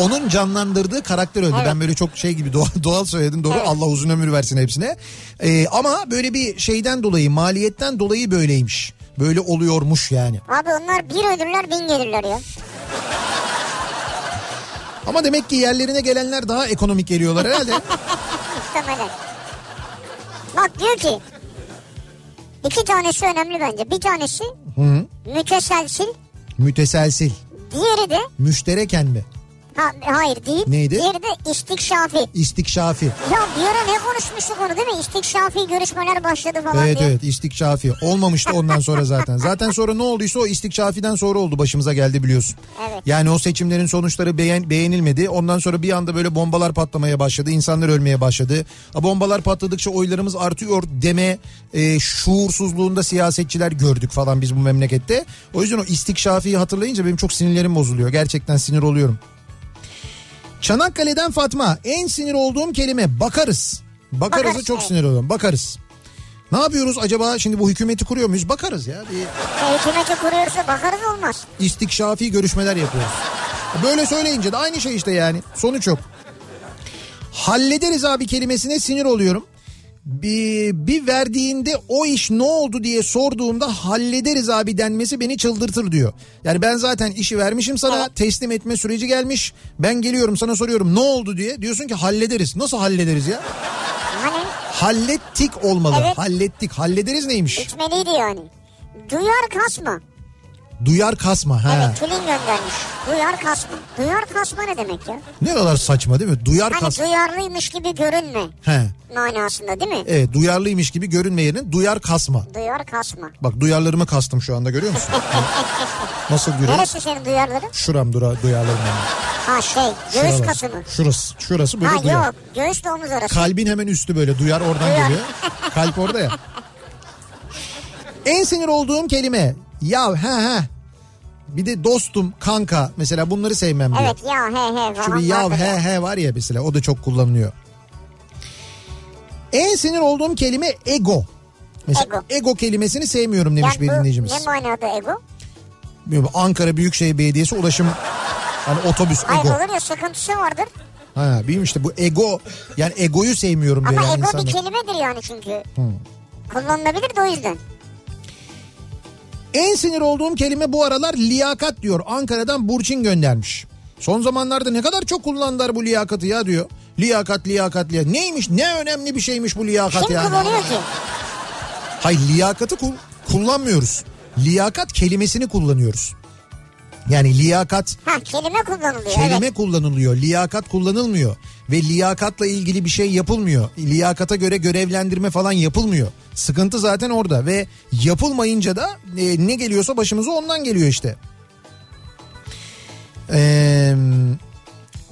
Onun canlandırdığı karakter öldü. Evet. Ben böyle çok şey gibi doğal, doğal söyledim doğru. Evet. Allah uzun ömür versin hepsine. Ee, ama böyle bir şeyden dolayı maliyetten dolayı böyleymiş. Böyle oluyormuş yani. Abi onlar bir ölürler bin gelirler ya. Ama demek ki yerlerine gelenler daha ekonomik geliyorlar herhalde. Muhtemelen. Bak diyor ki iki tanesi önemli bence. Bir tanesi Hı. müteselsil. Müteselsil. Diğeri de Müştereken mi? Ha, hayır değil. Neydi? Diğeri de istikşafi. İstikşafi. Ya bir ara ne konuşmuştuk onu değil mi? İstikşafi görüşmeler başladı falan Evet diye. evet istikşafi. Olmamıştı ondan sonra zaten. Zaten sonra ne olduysa o istikşafiden sonra oldu başımıza geldi biliyorsun. Evet. Yani o seçimlerin sonuçları beğen, beğenilmedi. Ondan sonra bir anda böyle bombalar patlamaya başladı. İnsanlar ölmeye başladı. A, bombalar patladıkça oylarımız artıyor deme e, şuursuzluğunda siyasetçiler gördük falan biz bu memlekette. O yüzden o istikşafiyi hatırlayınca benim çok sinirlerim bozuluyor. Gerçekten sinir oluyorum. Çanakkale'den Fatma en sinir olduğum kelime bakarız. Bakarız'a Bakarız, çok sinir oluyorum. Bakarız. Ne yapıyoruz acaba şimdi bu hükümeti kuruyor muyuz? Bakarız ya. Bir hükümeti kuruyorsa bakarız olmaz. istikşafi görüşmeler yapıyoruz. Böyle söyleyince de aynı şey işte yani. Sonuç yok. Hallederiz abi kelimesine sinir oluyorum. Bir, bir verdiğinde o iş ne oldu diye sorduğumda hallederiz abi denmesi beni çıldırtır diyor. Yani ben zaten işi vermişim sana teslim etme süreci gelmiş. Ben geliyorum sana soruyorum ne oldu diye. Diyorsun ki hallederiz. Nasıl hallederiz ya? Hani Hallettik olmalı. Evet. Hallettik. Hallederiz neymiş? bitmeliydi yani. Duyar kasma. Duyar kasma. Ha. Evet Tülin göndermiş. Duyar kasma. Duyar kasma ne demek ya? Ne kadar saçma değil mi? Duyar Hani kasma. duyarlıymış gibi görünme He. manasında değil mi? Evet duyarlıymış gibi görünme yerine duyar kasma. Duyar kasma. Bak duyarlarımı kastım şu anda görüyor musun? Nasıl görüyor? Neresi senin duyarların? Şuram dura, duyarlarım. Ha şey göğüs Şuralar. kası mı? Şurası. Şurası böyle Ha duyar. yok göğüs de omuz arası. Kalbin hemen üstü böyle duyar oradan Duyar. geliyor. Kalp orada ya. En sinir olduğum kelime. Ya he he. Bir de dostum, kanka mesela bunları sevmem diyor. Evet ya he he Şu bir vardır he ya. he var ya mesela o da çok kullanılıyor. En sinir olduğum kelime ego. Mesela Ego. ego, kelimesini sevmiyorum demiş Yani bir bu dinleyicimiz. ne manada ego? Bilmiyorum, Ankara Büyükşehir Belediyesi ulaşım hani otobüs Hayır ego. olur ya sıkıntısı vardır. Ha bilmiyorum işte bu ego yani egoyu sevmiyorum diyor Ama yani ego bir insanlar. kelimedir yani çünkü. Hı. Kullanılabilir de o yüzden. En sinir olduğum kelime bu aralar liyakat diyor. Ankara'dan Burçin göndermiş. Son zamanlarda ne kadar çok kullandılar bu liyakatı ya diyor. Liyakat liyakat liyakat. Neymiş ne önemli bir şeymiş bu liyakat Kim yani. kullanıyor ki? Hayır liyakatı kul- kullanmıyoruz. Liyakat kelimesini kullanıyoruz. Yani liyakat Ha kelime kullanılıyor. kelime evet. kullanılıyor. Liyakat kullanılmıyor. Ve liyakatla ilgili bir şey yapılmıyor. Liyakata göre görevlendirme falan yapılmıyor. Sıkıntı zaten orada ve yapılmayınca da e, ne geliyorsa başımıza ondan geliyor işte. Ee,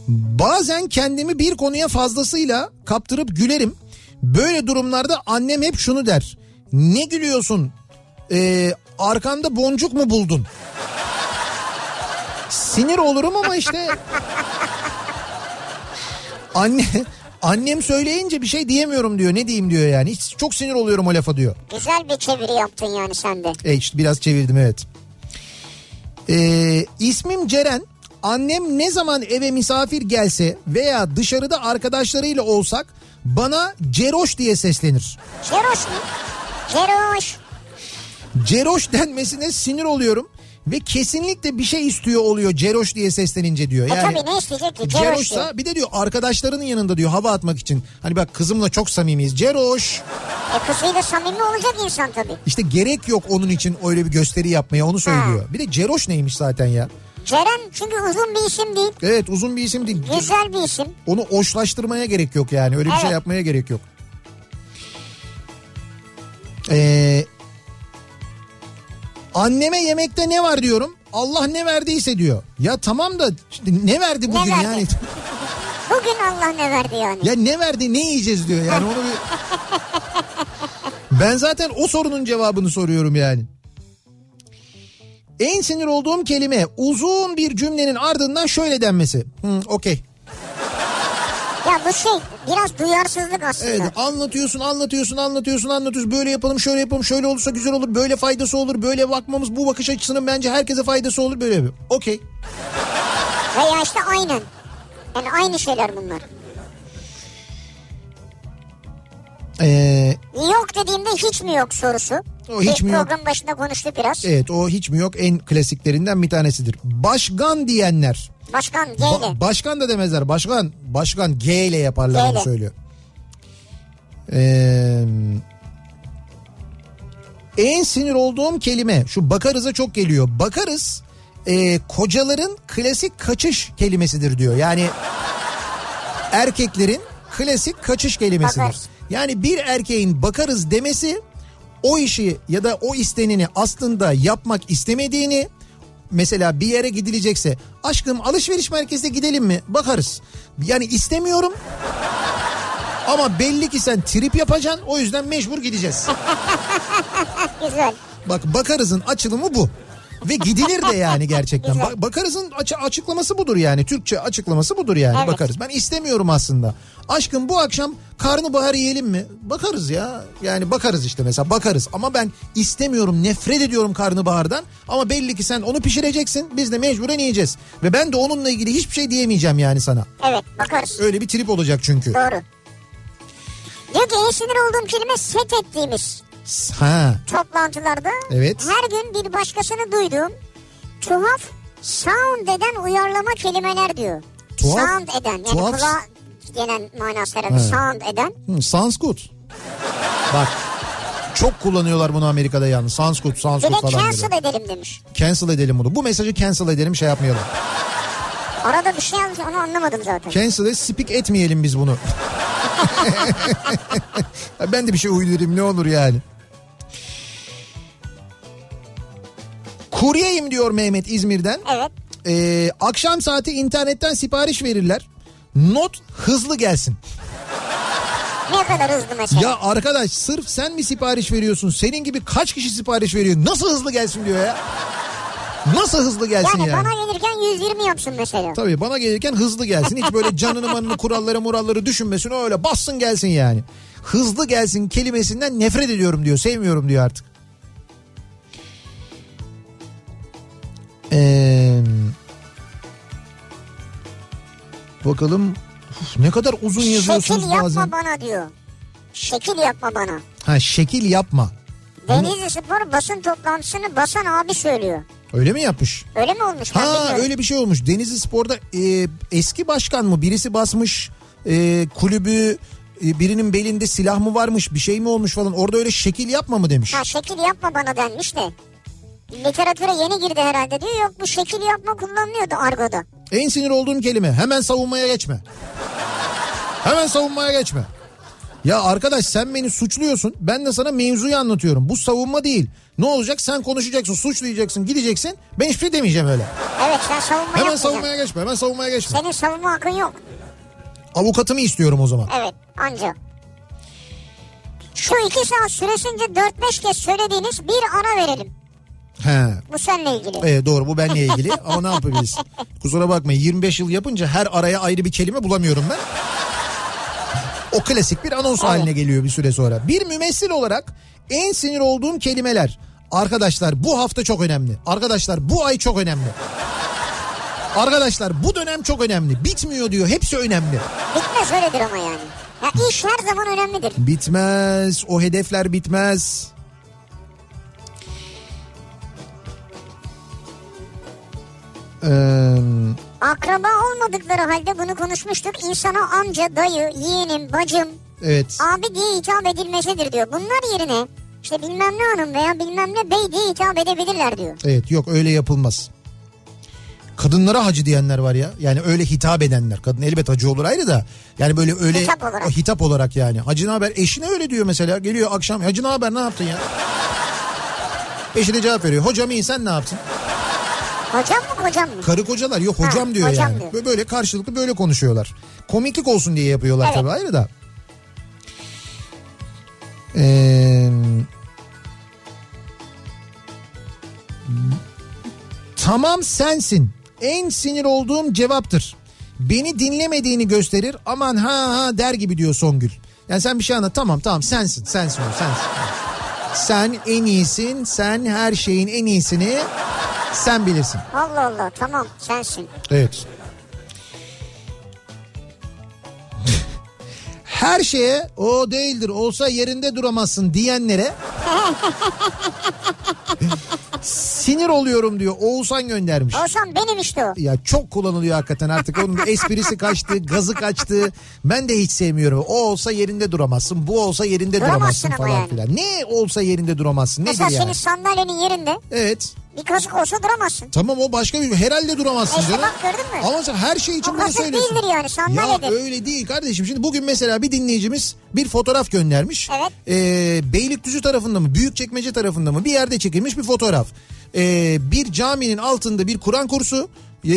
bazen kendimi bir konuya fazlasıyla kaptırıp gülerim. Böyle durumlarda annem hep şunu der. Ne gülüyorsun? Ee, arkanda boncuk mu buldun? Sinir olurum ama işte anne annem söyleyince bir şey diyemiyorum diyor. Ne diyeyim diyor yani. Hiç çok sinir oluyorum o lafa diyor. Güzel bir çeviri yaptın yani sen de. E işte biraz çevirdim evet. Ee, ismim Ceren. Annem ne zaman eve misafir gelse veya dışarıda arkadaşlarıyla olsak bana Ceroş diye seslenir. Ceroş mu? Ceroş. Ceroş denmesine sinir oluyorum ve kesinlikle bir şey istiyor oluyor Ceroş diye seslenince diyor. E Yani tabii ne isteyecek ki? Ceroş Ceroş'sa bir de diyor arkadaşlarının yanında diyor hava atmak için. Hani bak kızımla çok samimiyiz. Ceroş. E kızıyla samimi olacak insan tabii. İşte gerek yok onun için öyle bir gösteri yapmaya onu söylüyor. Bir de Ceroş neymiş zaten ya. Ceren çünkü uzun bir isim değil. Evet uzun bir isim değil. Güzel bir isim. Onu oşlaştırmaya gerek yok yani. Öyle bir şey Evet. yapmaya gerek yok. Ee, anneme yemekte ne var diyorum. Allah ne verdiyse diyor. Ya tamam da işte ne verdi bugün verdi? yani? Bugün Allah ne verdi yani? ya ne verdi ne yiyeceğiz diyor yani onu bir... Ben zaten o sorunun cevabını soruyorum yani. En sinir olduğum kelime uzun bir cümlenin ardından şöyle denmesi. Hı, okey. Ya bu şey biraz duyarsızlık aslında. Evet anlatıyorsun anlatıyorsun anlatıyorsun anlatıyorsun böyle yapalım şöyle yapalım şöyle olursa güzel olur böyle faydası olur böyle bakmamız bu bakış açısının bence herkese faydası olur böyle yapıyor. Okey. Veya işte aynen. Yani aynı şeyler bunlar. Ee, Yok dediğimde hiç mi yok sorusu. O hiç mi yok? program başında konuştuk biraz. evet o hiç mi yok en klasiklerinden bir tanesidir. Başkan diyenler. Başkan G ile. Ba- başkan da demezler başkan. Başkan G ile yaparlar G onu söylüyor. Ee, en sinir olduğum kelime şu bakarıza çok geliyor. Bakarız e, kocaların klasik kaçış kelimesidir diyor. Yani erkeklerin klasik kaçış kelimesidir. Bakarız. Yani bir erkeğin bakarız demesi o işi ya da o isteneni aslında yapmak istemediğini mesela bir yere gidilecekse aşkım alışveriş merkezine gidelim mi bakarız. Yani istemiyorum ama belli ki sen trip yapacaksın o yüzden mecbur gideceğiz. Güzel. Bak bakarızın açılımı bu. Ve gidilir de yani gerçekten. Ba- bakarızın açı- açıklaması budur yani. Türkçe açıklaması budur yani. Evet. Bakarız. Ben istemiyorum aslında. Aşkım bu akşam karnabahar yiyelim mi? Bakarız ya. Yani bakarız işte mesela bakarız. Ama ben istemiyorum nefret ediyorum karnabahardan. Ama belli ki sen onu pişireceksin. Biz de mecburen yiyeceğiz. Ve ben de onunla ilgili hiçbir şey diyemeyeceğim yani sana. Evet bakarız. Öyle bir trip olacak çünkü. Doğru. Diyor ki en sinir olduğum kelime set ettiğimiz Ha. toplantılarda Evet. her gün bir başkasını duyduğum tuhaf sound eden uyarlama kelimeler diyor. Tuhaf- sound eden yani tuhaf- kulağa gelen manası herhalde sound eden. Hmm, sounds good. Bak çok kullanıyorlar bunu Amerika'da yalnız. Sounds good, sounds Bir de falan. cancel edelim demiş. Cancel edelim bunu. Bu mesajı cancel edelim şey yapmayalım. Arada bir şey yazmış onu anlamadım zaten. Cancel et, speak etmeyelim biz bunu. ben de bir şey uydurayım ne olur yani. Kuryeyim diyor Mehmet İzmir'den. Evet. Ee, akşam saati internetten sipariş verirler. Not hızlı gelsin. Ne kadar hızlı mesela. Ya arkadaş sırf sen mi sipariş veriyorsun? Senin gibi kaç kişi sipariş veriyor? Nasıl hızlı gelsin diyor ya? Nasıl hızlı gelsin yani, yani? bana gelirken 120 yapsın mesela. Tabii bana gelirken hızlı gelsin. Hiç böyle canını manını kuralları muralları düşünmesin. Öyle bassın gelsin yani. hızlı gelsin kelimesinden nefret ediyorum diyor. Sevmiyorum diyor artık. Ee, bakalım Uf, ne kadar uzun yazıyorsunuz Şekil yapma bazen. bana diyor. Şekil yapma bana. Ha şekil yapma. Denizli Spor basın toplantısını basan abi söylüyor. Öyle mi yapmış? Öyle mi olmuş? Ben Ha bilmiyorum. öyle bir şey olmuş. Denizli Spor'da e, eski başkan mı birisi basmış e, kulübü e, birinin belinde silah mı varmış bir şey mi olmuş falan orada öyle şekil yapma mı demiş. Ha şekil yapma bana denmiş de. Literatüre yeni girdi herhalde diyor. Yok bu şekil yapma kullanılıyordu argoda. En sinir olduğum kelime hemen savunmaya geçme. Hemen savunmaya geçme. Ya arkadaş sen beni suçluyorsun ben de sana mevzuyu anlatıyorum. Bu savunma değil. Ne olacak sen konuşacaksın suçlayacaksın gideceksin ben hiçbir şey demeyeceğim öyle. Evet sen savunma Hemen savunmaya geçme hemen savunmaya geçme. Senin savunma hakkın yok. Avukatımı istiyorum o zaman. Evet anca. Şu iki saat süresince 4-5 kez söylediğiniz bir ara verelim. He. Bu seninle ilgili. Evet doğru bu benle ilgili ama ne yapabiliriz? Kusura bakmayın 25 yıl yapınca her araya ayrı bir kelime bulamıyorum ben. O klasik bir anons haline geliyor bir süre sonra. Bir mümessil olarak en sinir olduğum kelimeler. Arkadaşlar bu hafta çok önemli. Arkadaşlar bu ay çok önemli. Arkadaşlar bu dönem çok önemli. Bitmiyor diyor. Hepsi önemli. Bitmez öyledir ama yani. Ya iş her zaman önemlidir. Bitmez. O hedefler bitmez. Ee, Akraba olmadıkları halde bunu konuşmuştuk. İnsana amca, dayı, yeğenim, bacım, evet. abi diye hitap edilmesidir diyor. Bunlar yerine işte bilmem ne hanım veya bilmem ne bey diye hitap edebilirler diyor. Evet yok öyle yapılmaz. Kadınlara hacı diyenler var ya. Yani öyle hitap edenler. Kadın elbet hacı olur ayrı da. Yani böyle öyle Hitap olarak. o hitap olarak yani. Hacı ne haber? Eşine öyle diyor mesela. Geliyor akşam. Hacı ne haber? Ne yaptın ya? Eşi de cevap veriyor. Hocam iyi sen ne yaptın? Hocam mı kocam mı? Karı kocalar yok hocam Ha, diyor hocam yani. diyor. Böyle- karşılıklı böyle konuşuyorlar. Komiklik olsun diye yapıyorlar Evet. tabii ayrı da. Ee, tamam sensin. En sinir olduğum cevaptır. Beni dinlemediğini gösterir. Aman ha ha der gibi diyor Songül. Yani sen bir şey anlat. Tamam tamam sensin. Sensin o sensin. Sen en iyisin. Sen her şeyin en iyisini sen bilirsin. Allah Allah tamam sensin. Evet. Her şeye o değildir olsa yerinde duramazsın diyenlere sinir oluyorum diyor Oğuzhan göndermiş. Oğuzhan benim işte o. Ya çok kullanılıyor hakikaten artık onun esprisi kaçtı gazı kaçtı ben de hiç sevmiyorum. O olsa yerinde duramazsın bu olsa yerinde Duramazsın duramazsın ama falan yani. filan. Ne olsa yerinde duramazsın nedir Mesela yani? senin sandalyenin yerinde Evet. Bir kazık olsa duramazsın. Tamam o başka bir herhalde duramazsın işte canım. bak gördün mü? Ama sen her şey için O bunu söylüyorsun. değildir yani, sandalyedir. Ya öyle değil kardeşim. Şimdi bugün mesela bir dinleyicimiz bir fotoğraf göndermiş. Evet. Ee, Beylikdüzü tarafında mı Büyükçekmece tarafında mı bir yerde çekilmiş bir fotoğraf. Ee, bir caminin altında bir Kur'an kursu e,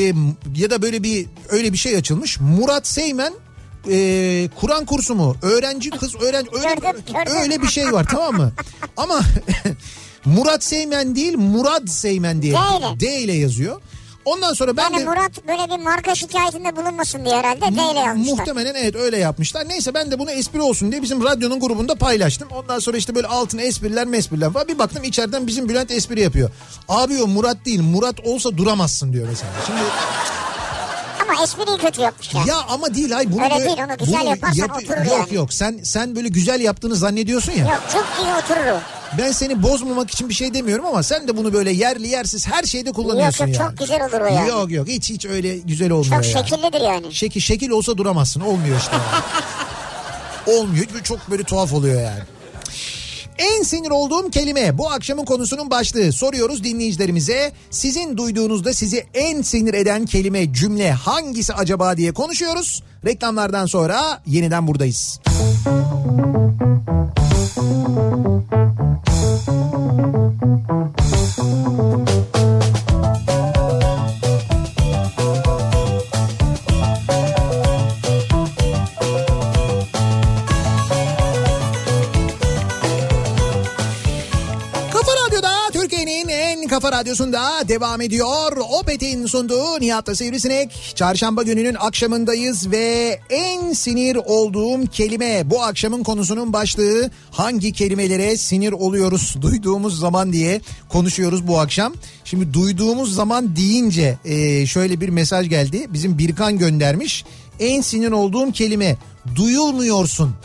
ya da böyle bir öyle bir şey açılmış. Murat Seymen e, Kur'an kursu mu? Öğrenci kız öğrenci öyle, Gördüm, gördüm. öyle bir şey var tamam mı? Ama Murat Seymen değil Murad Seymen diye D ile. D ile yazıyor. Ondan sonra ben Yani de Murat böyle bir marka şikayetinde bulunmasın diye herhalde D ile yazmışlar. muhtemelen evet öyle yapmışlar. Neyse ben de bunu espri olsun diye bizim radyonun grubunda paylaştım. Ondan sonra işte böyle altına espriler mespriler falan. Bir baktım içeriden bizim Bülent espri yapıyor. Abi o Murat değil Murat olsa duramazsın diyor mesela. Şimdi Ama espriyi kötü yapmış yani. ya ama değil ay bunu Öyle böyle- değil, onu güzel yaparsan oturur Yok yani. yok sen sen böyle güzel yaptığını zannediyorsun ya. Yok çok iyi oturur o. Ben seni bozmamak için bir şey demiyorum ama sen de bunu böyle yerli yersiz her şeyde kullanıyorsun Yok yok yani. çok güzel olur o yani. Yok yok hiç hiç öyle güzel olmuyor Çok yani. şekillidir yani. Şekil şekil olsa duramazsın. Olmuyor işte. Olmuyor. Çok böyle tuhaf oluyor yani. En sinir olduğum kelime bu akşamın konusunun başlığı. Soruyoruz dinleyicilerimize. Sizin duyduğunuzda sizi en sinir eden kelime, cümle hangisi acaba diye konuşuyoruz. Reklamlardan sonra yeniden buradayız. Kafa Radyosu'nda devam ediyor. Opet'in sunduğu Nihat'la Sivrisinek. Çarşamba gününün akşamındayız ve en sinir olduğum kelime bu akşamın konusunun başlığı hangi kelimelere sinir oluyoruz duyduğumuz zaman diye konuşuyoruz bu akşam. Şimdi duyduğumuz zaman deyince e, şöyle bir mesaj geldi. Bizim Birkan göndermiş. En sinir olduğum kelime duyulmuyorsun.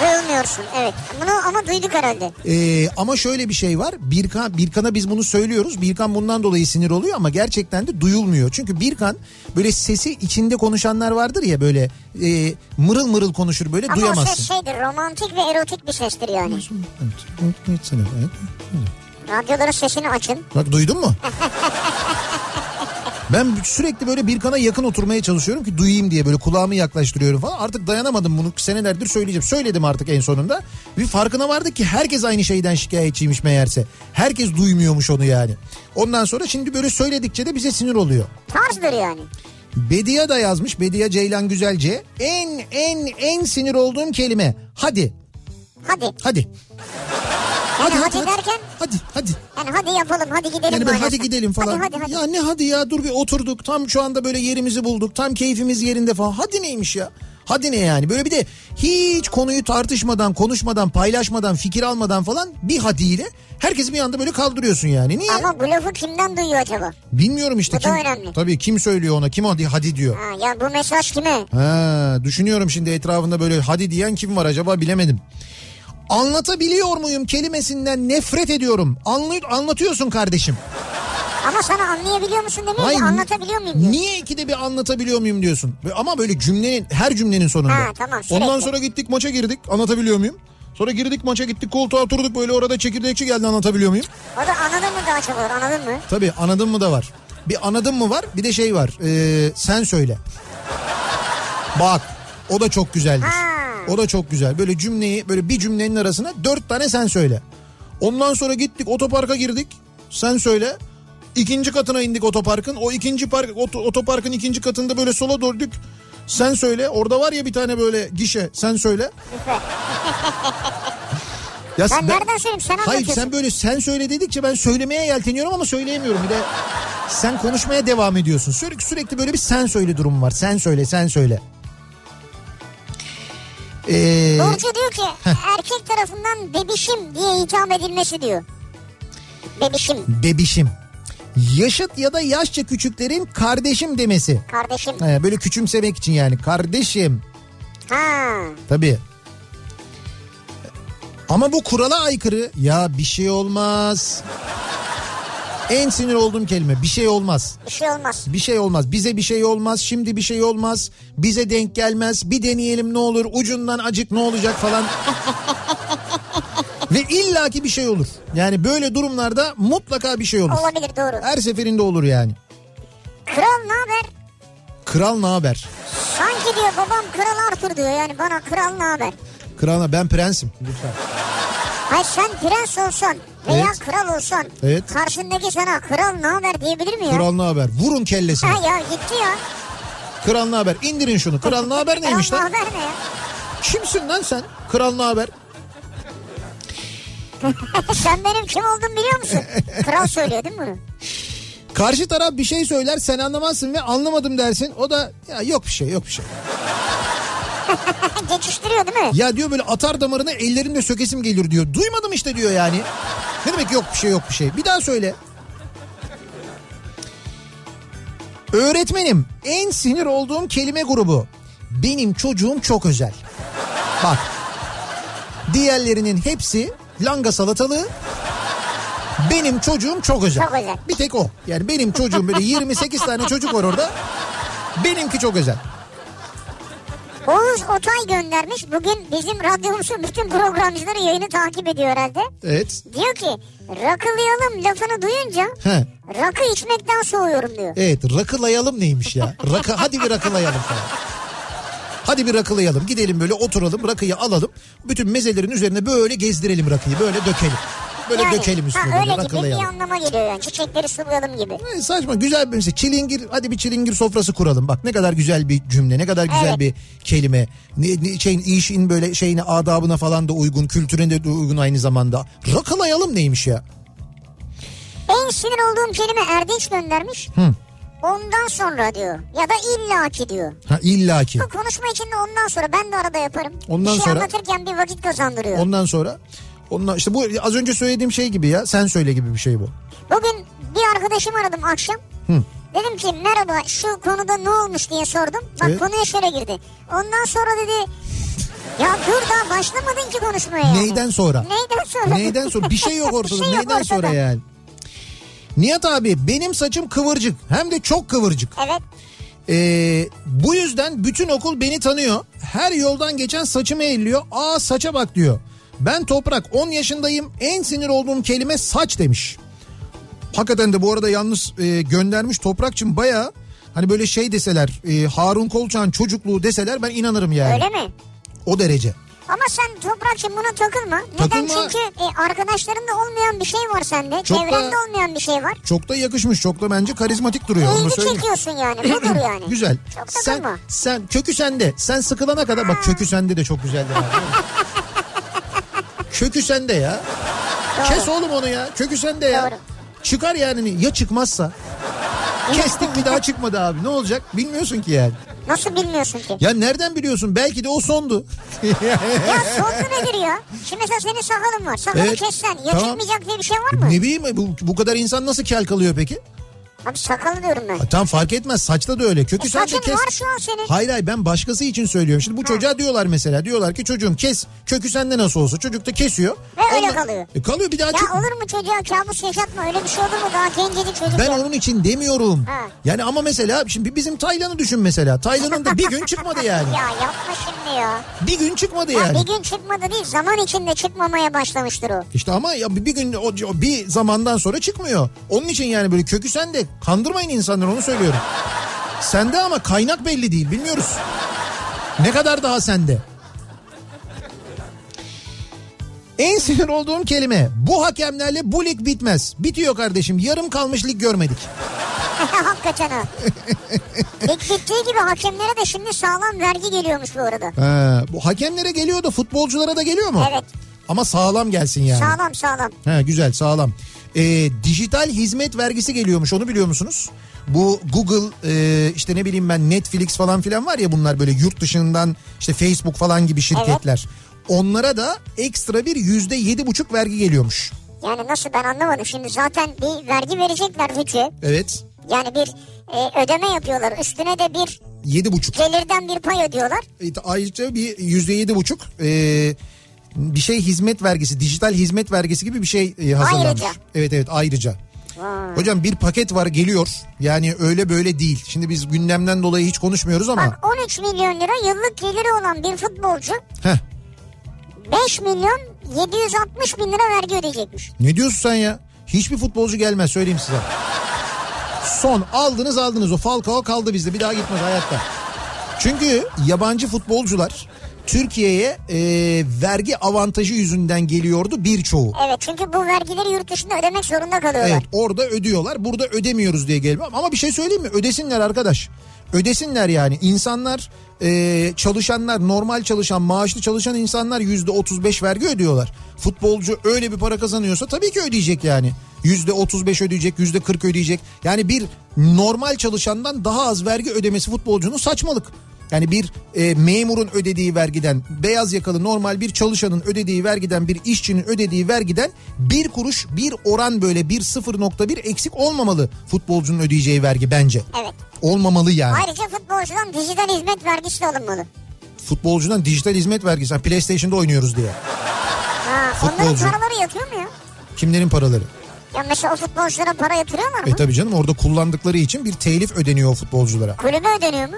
Duyulmuyorsun evet. Bunu ama duyduk herhalde. Ee, ama şöyle bir şey var. Birkan, Birkan'a biz bunu söylüyoruz. Birkan bundan dolayı sinir oluyor ama gerçekten de duyulmuyor. Çünkü Birkan böyle sesi içinde konuşanlar vardır ya böyle e, mırıl mırıl konuşur böyle Ama o duyamazsın. ses şeydir romantik ve erotik bir sestir yani. Radyoların sesini açın. Bak duydun mu? Ben sürekli böyle Birkan'a yakın oturmaya çalışıyorum ki duyayım diye böyle kulağımı yaklaştırıyorum falan. Artık dayanamadım bunu senelerdir söyleyeceğim. Söyledim artık en sonunda. Bir farkına vardık ki herkes aynı şeyden şikayetçiymiş meğerse. Herkes duymuyormuş onu yani. Ondan sonra şimdi böyle söyledikçe de bize sinir oluyor. Tarzdır yani. Bediye da yazmış. Bediye Ceylan Güzelce. En en en sinir olduğum kelime. Hadi. Hadi. Hadi. Yani hadi, derken? Hadi hadi. Yani hadi yapalım hadi gidelim. Yani manasında. hadi gidelim falan. Hadi hadi hadi. Ya ne hadi ya dur bir oturduk tam şu anda böyle yerimizi bulduk tam keyfimiz yerinde falan. Hadi neymiş ya? Hadi ne yani? Böyle bir de hiç konuyu tartışmadan, konuşmadan, paylaşmadan, fikir almadan falan bir hadiyle herkesi bir anda böyle kaldırıyorsun yani. Niye? Ama bu lafı kimden duyuyor acaba? Bilmiyorum işte. Bu da kim, önemli. Tabii kim söylüyor ona? Kim hadi hadi diyor. Ha, ya bu mesaj kime? Ha, düşünüyorum şimdi etrafında böyle hadi diyen kim var acaba bilemedim. Anlatabiliyor muyum kelimesinden nefret ediyorum. Anlı, anlatıyorsun kardeşim. Ama sana anlayabiliyor musun demiyor Hayır, ki anlatabiliyor muyum diyor. Niye ikide bir anlatabiliyor muyum diyorsun. Ama böyle cümlenin her cümlenin sonunda. Ha, tamam, sürekli. Ondan sonra gittik maça girdik anlatabiliyor muyum? Sonra girdik maça gittik koltuğa oturduk böyle orada çekirdekçi geldi anlatabiliyor muyum? O da anladın mı daha çok olur anladın mı? Tabii anladın mı da var. Bir anladın mı var bir de şey var ee, sen söyle. Bak o da çok güzeldir. O da çok güzel. Böyle cümleyi böyle bir cümlenin arasına dört tane sen söyle. Ondan sonra gittik otoparka girdik. Sen söyle. İkinci katına indik otoparkın. O ikinci park oto- otoparkın ikinci katında böyle sola döndük. Sen söyle. Orada var ya bir tane böyle gişe. Sen söyle. Ya Ben nereden söyleyeyim? Sen Hayır sen böyle sen söyle dedikçe ben söylemeye yelteniyorum ama söyleyemiyorum. Bir de sen konuşmaya devam ediyorsun. Sürekli sürekli böyle bir sen söyle durumu var. Sen söyle, sen söyle. Ee, Burcu diyor ki erkek tarafından bebişim diye hitap edilmesi diyor. Bebişim, bebişim. Yaşıt ya da yaşça küçüklerin kardeşim demesi. kardeşim. He, böyle küçümsemek için yani. Kardeşim. Ha. Tabii. Ama bu kurala aykırı. Ya bir şey olmaz. En sinir olduğum kelime bir şey olmaz. Bir şey olmaz. Bir şey olmaz. Bize bir şey olmaz. Şimdi bir şey olmaz. Bize denk gelmez. Bir deneyelim ne olur. Ucundan acık ne olacak falan. Ve illaki bir şey olur. Yani böyle durumlarda mutlaka bir şey olur. Olabilir doğru. Her seferinde olur yani. Kral ne haber? Kral ne haber? Sanki diyor babam Kral Arthur diyor yani bana kral ne haber? Kral ben prensim. Lütfen. Hayır sen prens olsan veya Evet. kral olsan Evet. karşındaki sana kral ne haber diyebilir mi ya? Kral ne haber? Vurun kellesini. Ha ya gitti ya. Kral ne haber? İndirin şunu. Kral ne haber neymiş Kral ne lan? haber ne ya? Kimsin lan sen? Kral ne haber? sen benim kim olduğumu biliyor musun? Kral söylüyor değil mi bunu? Karşı taraf bir şey söyler sen anlamazsın ve anlamadım dersin. O da ya yok bir şey yok bir şey. Geçiştiriyor değil mi? Ya diyor böyle atar damarına ellerimle sökesim gelir diyor. Duymadım işte diyor yani. Ne demek yok bir şey yok bir şey. Bir daha söyle. Öğretmenim en sinir olduğum kelime grubu. Benim çocuğum çok özel. Bak. Diğerlerinin hepsi langa salatalığı. Benim çocuğum çok özel. Çok özel. Bir tek o. Yani benim çocuğum böyle 28 tane çocuk var orada. Benimki çok özel. Oğuz Otay göndermiş. Bugün bizim radyomuzun bütün programcıları yayını takip ediyor herhalde. Evet. Diyor ki rakılayalım lafını duyunca He. rakı içmekten soğuyorum diyor. Evet rakılayalım neymiş ya? Rakı, hadi bir rakılayalım falan. Hadi bir rakılayalım gidelim böyle oturalım rakıyı alalım. Bütün mezelerin üzerine böyle gezdirelim rakıyı böyle dökelim. Böyle Yani, dökelim üstüne ha, böyle öyle gibi bir anlama geliyor yani. Çiçekleri sulayalım gibi. E, saçma güzel bir mesela çilingir hadi bir çilingir sofrası kuralım. Bak ne kadar güzel bir cümle ne kadar güzel Evet. bir kelime. Ne, ne, şeyin işin böyle şeyine adabına falan da uygun kültürüne de uygun aynı zamanda. Rakılayalım neymiş ya? En sinir olduğum kelime Erdinç göndermiş. Hı. Ondan sonra diyor. Ya da illaki diyor. Ha illaki. Bu konuşma içinde ondan sonra ben de arada yaparım. Ondan bir şey sonra- anlatırken bir vakit kazandırıyor. Ondan sonra ondan işte bu az önce söylediğim şey gibi ya. Sen söyle gibi bir şey bu. Bugün bir arkadaşım aradım akşam. Hı. Dedim ki merhaba şu konuda ne olmuş diye sordum. Bak Evet. konuya şöyle girdi. Ondan sonra dedi ya dur daha başlamadın ki konuşmaya yani. Neyden sonra? Neyden sonra? Neyden sonra? Bir şey yok ortada. Şey yok Neyden sonra ortada. yani? Nihat abi benim saçım kıvırcık. Hem de çok kıvırcık. Evet. Ee, bu yüzden bütün okul beni tanıyor. Her yoldan geçen saçımı elliyor. Aa saça bak diyor. Ben Toprak 10 yaşındayım. En sinir olduğum kelime saç demiş. Hakikaten de bu arada yalnız e, göndermiş Toprakçım baya hani böyle şey deseler e, Harun Kolçak'ın çocukluğu deseler ben inanırım yani. Öyle mi? O derece. Ama sen Toprak'cığım buna takılma. Neden? Takılma. Çünkü e, arkadaşlarında olmayan bir şey var sende. Çok da- Çevrende olmayan bir şey var. Çok da yakışmış. Çok da bence karizmatik duruyor. İlgi çekiyorsun yani. Budur yani. Güzel. Çok sen, takılma. sen kökü sende. Sen sıkılana kadar bak kökü sende de çok güzeldi. kökü sende ya. Kes oğlum onu ya. Kökü sende ya. Çıkar yani ya çıkmazsa. Kestik bir daha çıkmadı abi. Ne olacak? Bilmiyorsun ki yani. Nasıl bilmiyorsun ki? Ya nereden biliyorsun? Belki de o sondu. Ya sonlu nedir ya? Şimdi mesela senin sakalın var. Sakalı Evet. kessen ya Tamam. çıkmayacak diye bir şey var mı? ne bileyim bu, bu kadar insan nasıl kel kalıyor peki? Abi sakalı diyorum ben. Ha, tam fark etmez. Saçta da öyle. Kökü E, saçın kes. var şu an senin. Hayır hayır ben başkası için söylüyorum. Şimdi bu çocuğa diyorlar mesela diyorlar ki çocuğum kes kökü sende nasıl olsa çocuk da kesiyor. Ve öyle Ondan- kalıyor. E, kalıyor bir daha Ya çık. olur mu çocuğa kabus yaşatma öyle bir şey olur mu daha gencecik çocuk Ben ya. onun için demiyorum. Ha. Yani ama mesela şimdi bizim Taylan'ı düşün mesela. Taylan'ın da bir gün çıkmadı yani. Ya yapma şimdi ya. Bir gün çıkmadı Ya yani. bir gün çıkmadı değil zaman içinde çıkmaya başlamıştır o. İşte ama ya bir bir gün o, o bir zamandan sonra çıkmıyor. Onun için yani böyle kökü sende kandırmayın insanları onu söylüyorum. Sende ama kaynak belli değil bilmiyoruz. Ne kadar daha sende? En sinir olduğum kelime bu hakemlerle bu lig bitmez. Bitiyor kardeşim yarım kalmış lig görmedik. Hakikaten ha. Lig bittiği gibi hakemlere de şimdi sağlam vergi geliyormuş bu arada. Ha, bu hakemlere geliyor da futbolculara da geliyor mu? Evet. Ama sağlam gelsin yani. Sağlam sağlam. Ha, güzel sağlam. Ee, dijital hizmet vergisi geliyormuş onu biliyor musunuz? Bu Google e, işte ne bileyim ben Netflix falan filan var ya bunlar böyle yurt dışından işte Facebook falan gibi şirketler. Onlara da ekstra bir yüzde yedi buçuk vergi geliyormuş. Yani nasıl ben anlamadım. Şimdi zaten bir vergi verecekler bütçe. Evet Yani bir e, ödeme yapıyorlar. Üstüne de bir yedi buçuk. gelirden bir pay ödüyorlar. E, Ayrıca bir yüzde yedi buçuk e, bir şey hizmet vergisi dijital hizmet vergisi gibi bir şey e, hazırlanmış. Ayrıca. Evet evet ayrıca. Hocam bir paket var geliyor. Yani öyle böyle değil. Şimdi biz gündemden dolayı hiç konuşmuyoruz ama. Bak 13 milyon lira yıllık geliri olan bir futbolcu Heh, 5 milyon 760 bin lira vergi ödeyecekmiş. ne diyorsun sen ya? Hiçbir futbolcu gelmez söyleyeyim size. Son aldınız aldınız o Falcao kaldı bizde bir daha gitmez hayatta. Çünkü yabancı futbolcular Türkiye'ye e, vergi avantajı yüzünden geliyordu birçoğu. Evet çünkü bu vergileri yurt dışında ödemek zorunda kalıyorlar. Evet orada ödüyorlar burada ödemiyoruz diye geliyor. Ama bir şey söyleyeyim mi ödesinler arkadaş. Ödesinler yani insanlar e, çalışanlar normal çalışan maaşlı çalışan insanlar yüzde 35 vergi ödüyorlar. Futbolcu öyle bir para kazanıyorsa tabii ki ödeyecek yani. Yüzde 35 ödeyecek yüzde 40 ödeyecek. Yani bir normal çalışandan daha az vergi ödemesi futbolcunun saçmalık. Yani bir e, memurun ödediği vergiden, beyaz yakalı normal bir çalışanın ödediği vergiden, bir işçinin ödediği vergiden bir kuruş, bir oran böyle bir 0.1 eksik olmamalı futbolcunun ödeyeceği vergi bence. Evet. Olmamalı yani. Ayrıca futbolcudan dijital hizmet vergisi de alınmalı. Futbolcudan dijital hizmet vergisi. Ha, PlayStation'da oynuyoruz diye. Ha, Futbolcu. onların paraları yatıyor mu ya? Kimlerin paraları? Ya mesela o futbolculara para yatırıyorlar mı? E tabii canım orada kullandıkları için bir telif ödeniyor o futbolculara. Kulübe ödeniyor mu?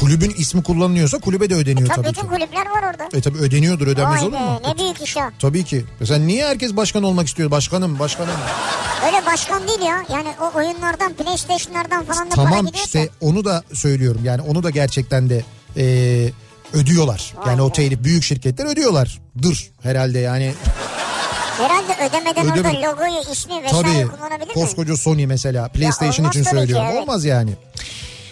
Kulübün ismi kullanılıyorsa kulübe de ödeniyor Tabii tabii bütün ki. kulüpler var orada. E tabii ödeniyordur ödenmez Vay olur be, mu? ne büyük iş ya. Tabii ki. Mesela niye herkes başkan olmak istiyor? Başkanım, başkanım. Öyle başkan değil ya. Yani o oyunlardan, PlayStation'lardan falan da para Tamam gidiyorsa. işte onu da söylüyorum. Yani onu da gerçekten de e, ödüyorlar. Yani o telif büyük şirketler ödüyorlar. Dır herhalde yani. Herhalde ödemeden Ödeme- orada logoyu, ismi vesaire Tabii kullanabilir mi? koskoca Sony mesela PlayStation için tabii ki, söylüyorum. evet. Olmaz yani.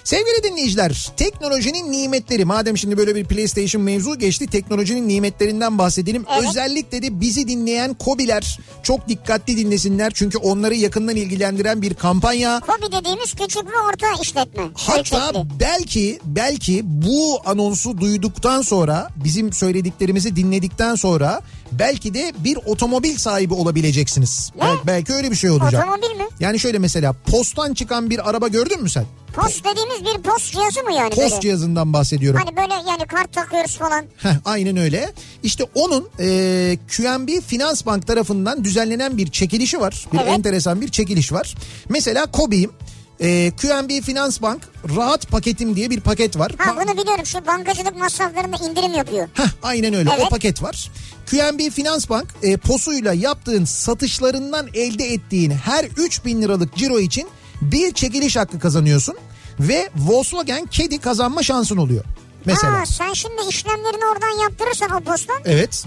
Sevgili dinleyiciler teknolojinin nimetleri madem şimdi böyle bir PlayStation mevzu geçti teknolojinin nimetlerinden bahsedelim. Evet. Özellikle de bizi dinleyen kobiler çok dikkatli dinlesinler çünkü onları yakından ilgilendiren bir kampanya. Kobi dediğimiz küçük ve orta işletme. Hatta ölçekli. belki belki bu anonsu duyduktan sonra bizim söylediklerimizi dinledikten sonra belki de bir otomobil sahibi olabileceksiniz. Evet, belki öyle bir şey olacak. Otomobil mi? Yani şöyle mesela posttan çıkan bir araba gördün mü sen? Post dediğimiz bir post cihazı mı yani Post böyle? cihazından bahsediyorum. Hani böyle yani kart takıyoruz falan. Heh, aynen öyle. İşte onun e, QNB Finans Bank tarafından düzenlenen bir çekilişi var. Bir Evet. enteresan bir çekiliş var. Mesela Kobi'yim. E, QNB Finans Bank rahat paketim diye bir paket var. Ha bunu biliyorum şu bankacılık masraflarında indirim yapıyor. Heh, aynen öyle Evet. o paket var. QNB Finans Bank e, posuyla yaptığın satışlarından elde ettiğin her 3000 liralık ciro için bir çekiliş hakkı kazanıyorsun. Ve Volkswagen Kedi kazanma şansın oluyor. Mesela. Ha, sen şimdi işlemlerini oradan yaptırırsan o posttan Evet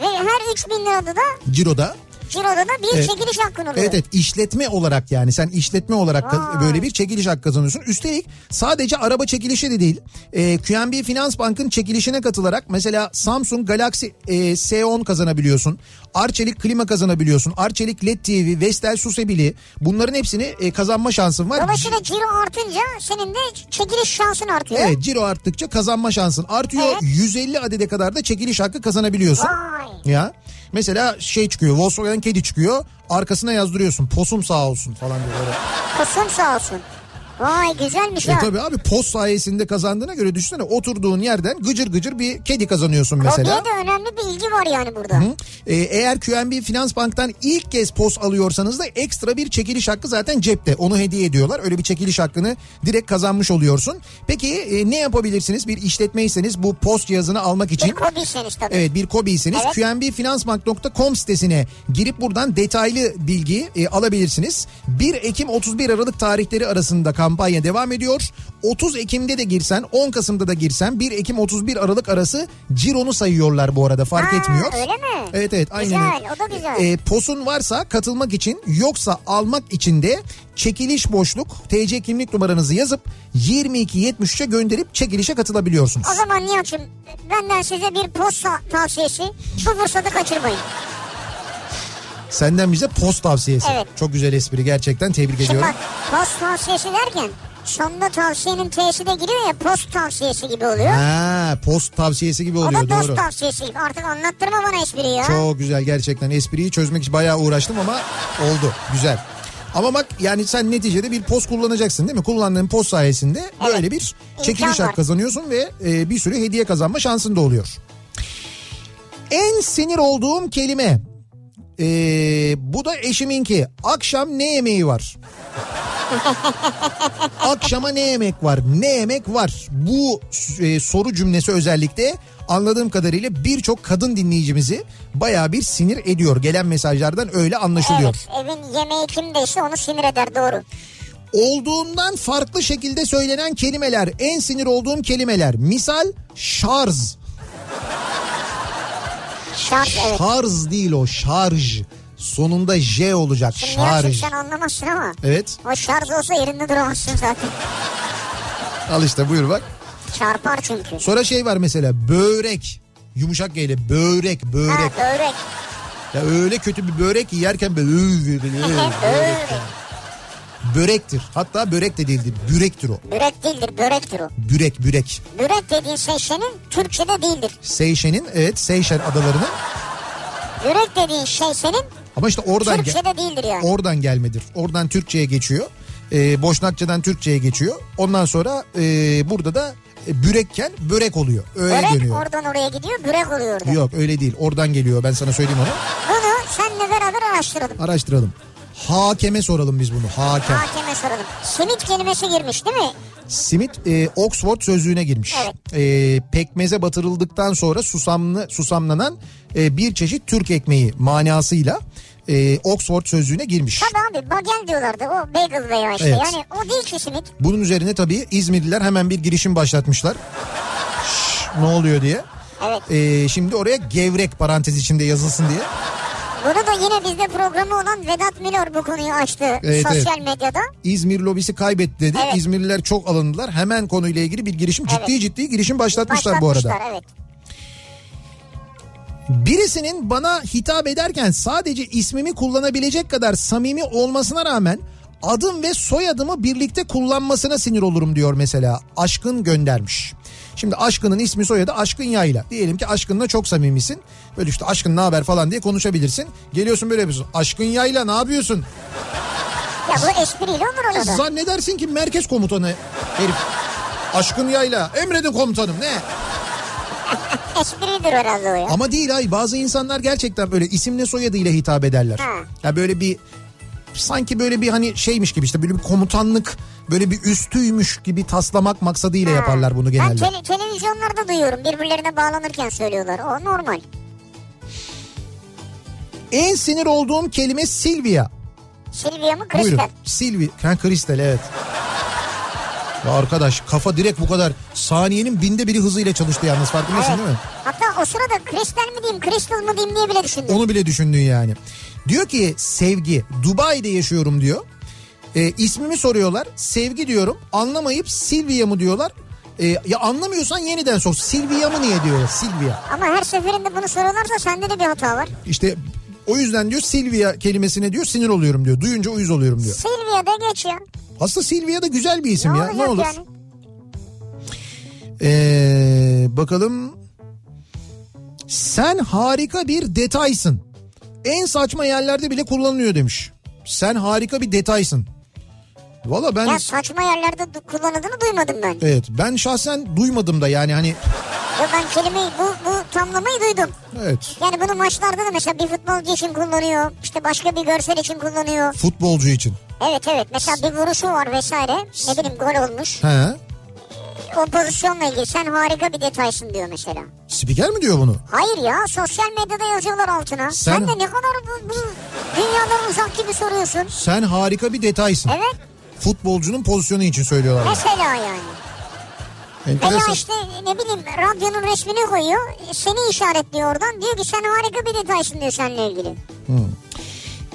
ve her 3000 lirada da ciroda. Ciroda da bir Evet. çekiliş hakkın oluyor. Evet evet işletme olarak yani sen işletme olarak Vay. böyle bir çekiliş hakkı kazanıyorsun. Üstelik sadece araba çekilişi de değil. Ee, QNB Finans Bank'ın çekilişine katılarak mesela Samsung Galaxy e, S10 kazanabiliyorsun. Arçelik klima kazanabiliyorsun. Arçelik LED TV, Vestel Susebili bunların hepsini e, kazanma şansın var. Dolayısıyla ciro artınca senin de çekiliş şansın artıyor. Evet ciro arttıkça kazanma şansın artıyor. Evet. 150 adede kadar da çekiliş hakkı kazanabiliyorsun. Vay. Ya mesela şey çıkıyor Volkswagen kedi çıkıyor arkasına yazdırıyorsun posum sağ olsun falan diye. Kusum sağ olsun. Vay güzelmiş E tabii abi post sayesinde kazandığına göre düşünsene oturduğun yerden gıcır gıcır bir kedi kazanıyorsun mesela. Kobiye de önemli bir ilgi var yani burada. Hı. Ee, eğer QNB Finans Bank'tan ilk kez post alıyorsanız da ekstra bir çekiliş hakkı zaten cepte. Onu hediye ediyorlar. Öyle bir çekiliş hakkını direkt kazanmış oluyorsun. Peki e, ne yapabilirsiniz? Bir işletmeyseniz bu post cihazını almak için. Bir kobiyseniz tabii. Evet bir kobiyseniz Evet. qnbfinansbank.com sitesine girip buradan detaylı bilgi e, alabilirsiniz. 1 Ekim 31 Aralık tarihleri arasında kampanya devam ediyor. 30 Ekim'de de girsen 10 Kasım'da da girsen 1 Ekim 31 Aralık arası cironu sayıyorlar bu arada fark Ha, etmiyor. öyle mi? Evet evet aynen. Güzel, o da güzel. E, posun varsa katılmak için yoksa almak için de çekiliş boşluk TC kimlik numaranızı yazıp 2273'e gönderip çekilişe katılabiliyorsunuz. O zaman Nihat'cığım benden size bir post ta- tavsiyesi. Bu fırsatı kaçırmayın. Senden bize post tavsiyesi. Evet. Çok güzel espri gerçekten tebrik Şimdi ediyorum. bak post tavsiyesi derken sonunda tavsiyenin T'si de giriyor ya post tavsiyesi gibi oluyor. Ha, post tavsiyesi gibi o oluyor da dost doğru. tavsiyesi gibi. Artık anlattırma bana espriyi ya. Çok güzel gerçekten espriyi çözmek için bayağı uğraştım ama oldu güzel. Ama bak yani sen neticede bir post kullanacaksın değil mi? Kullandığın post sayesinde böyle bir çekiliş hak kazanıyorsun ve e, bir sürü hediye kazanma şansın da oluyor. En sinir olduğum kelime. E, bu da eşiminki. Akşam ne yemeği var? Akşama ne yemek var? Ne yemek var? Bu e, soru cümlesi özellikle anladığım kadarıyla birçok kadın dinleyicimizi baya bir sinir ediyor. Gelen mesajlardan öyle anlaşılıyor. Evet evin yemeği kimdeyse onu sinir eder doğru. Olduğundan farklı şekilde söylenen kelimeler, en sinir olduğum kelimeler. Misal şarj. Şarj evet. Şarj değil o şarj. Sonunda J olacak Şimdi şarj. sen anlamazsın ama. Evet O şarj olsa yerinde duramazsın zaten. al işte buyur bak. Çarpar çünkü. Sonra şey var mesela börek. Yumuşak G ile börek börek. Ha börek. Ya öyle kötü bir börek ki yerken böyle börek. Börektir. Hatta börek de değildir. Bürektir o. Börek değildir börektir o. Bürek bürek. Börek dediğin şey senin Türkçe'de değildir. Seyşen'in evet Seyşen adalarının Börek dediğin şey senin ama işte oradan Türkçe'de değildir yani. oradan gelmedir. Oradan Türkçe'ye geçiyor. Ee, Boşnakçadan Türkçe'ye geçiyor. Ondan sonra e, burada da e, bürekken börek oluyor. Öyle börek dönüyor. oradan oraya gidiyor börek oluyor orada. Yok öyle değil. Oradan geliyor. Ben sana söyleyeyim onu. Bunu seninle beraber araştıralım. Araştıralım. Hakeme soralım biz bunu. Hakem. Hakeme soralım. Simit kelimesi girmiş değil mi? Simit e, Oxford sözlüğüne girmiş. E, pekmeze batırıldıktan sonra susamlı susamlanan e, bir çeşit Türk ekmeği manasıyla e, Oxford sözlüğüne girmiş. Tabii abi bagel diyorlardı o bagel veya işte Evet. yani o değil ki simit. Bunun üzerine tabii İzmirliler hemen bir girişim başlatmışlar. Şş, ne oluyor diye. Evet. E, şimdi oraya gevrek parantez içinde yazılsın diye. Bunu da yine bizde programı olan Vedat Milor bu konuyu açtı Evet, sosyal evet. medyada. İzmir lobisi kaybetti dedi. Evet. İzmirliler çok alındılar. Hemen konuyla ilgili bir girişim ciddi Evet. ciddi girişim başlatmışlar, bu arada. Başlatmışlar, evet. Birisinin bana hitap ederken sadece ismimi kullanabilecek kadar samimi olmasına rağmen adım ve soyadımı birlikte kullanmasına sinir olurum diyor mesela. Aşkın göndermiş. Şimdi Aşkın'ın ismi soyadı Aşkın Yayla. Diyelim ki Aşkın'la çok samimisin. Böyle işte Aşkın ne haber falan diye konuşabilirsin. Geliyorsun böyle yapıyorsun. Aşkın Yayla ne yapıyorsun? Ya bu espriyle olur da. Zannedersin ki merkez komutanı herif. Aşkın Yayla. Emredin komutanım ne? Espridir herhalde o ya. Ama değil ay bazı insanlar gerçekten böyle isimle soyadıyla hitap ederler. Ha. Ya böyle bir sanki böyle bir hani şeymiş gibi işte böyle bir komutanlık böyle bir üstüymüş gibi taslamak maksadıyla yaparlar bunu Ben genelde. tele- televizyonlarda duyuyorum birbirlerine bağlanırken söylüyorlar. O normal. En sinir olduğum kelime Silvia. Silvia mı Buyurun. Kristal? Silvia. Ha, Kristal evet. Ya arkadaş kafa direkt bu kadar saniyenin binde biri hızıyla çalıştı yalnız farkındasın Evet. değil mi? Hatta o sırada kristal mi diyeyim kristal mı diyeyim diye bile düşündüm. Onu bile düşündün yani. Diyor ki sevgi Dubai'de yaşıyorum diyor. E, ismimi soruyorlar. Sevgi diyorum. Anlamayıp Silvia mı diyorlar. E, ya anlamıyorsan yeniden sor. Silvia mı niye diyor? Silvia. Ama her seferinde bunu soruyorlarsa sende de bir hata var. İşte o yüzden diyor Silvia kelimesine diyor sinir oluyorum diyor. Duyunca uyuz oluyorum diyor. Silvia da geç ya. Aslında Silvia da güzel bir isim Ne ya. Ne olur. yani? Ee, bakalım. Sen harika bir detaysın. En saçma yerlerde bile kullanılıyor demiş. Sen harika bir detaysın. Valla ben Ya saçma yerlerde kullanıldığını duymadım ben. evet ben şahsen duymadım da yani hani Ya ben kelimeyi bu, bu tamlamayı duydum. evet Yani bunu maçlarda da mesela bir futbolcu için kullanıyor. İşte başka bir görsel için kullanıyor. futbolcu için. Evet evet mesela bir vuruşu var vesaire. Ne bileyim gol olmuş. He. O pozisyonla ilgili sen harika bir detaysın diyor mesela. Spiker mi diyor bunu? Hayır ya sosyal medyada yazıyorlar altına. Sen, Sen- de ne kadar bu, bu dünyadan uzak gibi soruyorsun. Sen harika bir detaysın. Evet Futbolcunun pozisyonu için söylüyorlar. mesela yani. Veya Enteresan. işte ne bileyim radyonun resmini koyuyor. Seni işaretliyor oradan. Diyor ki sen harika bir detaysın diyor seninle ilgili.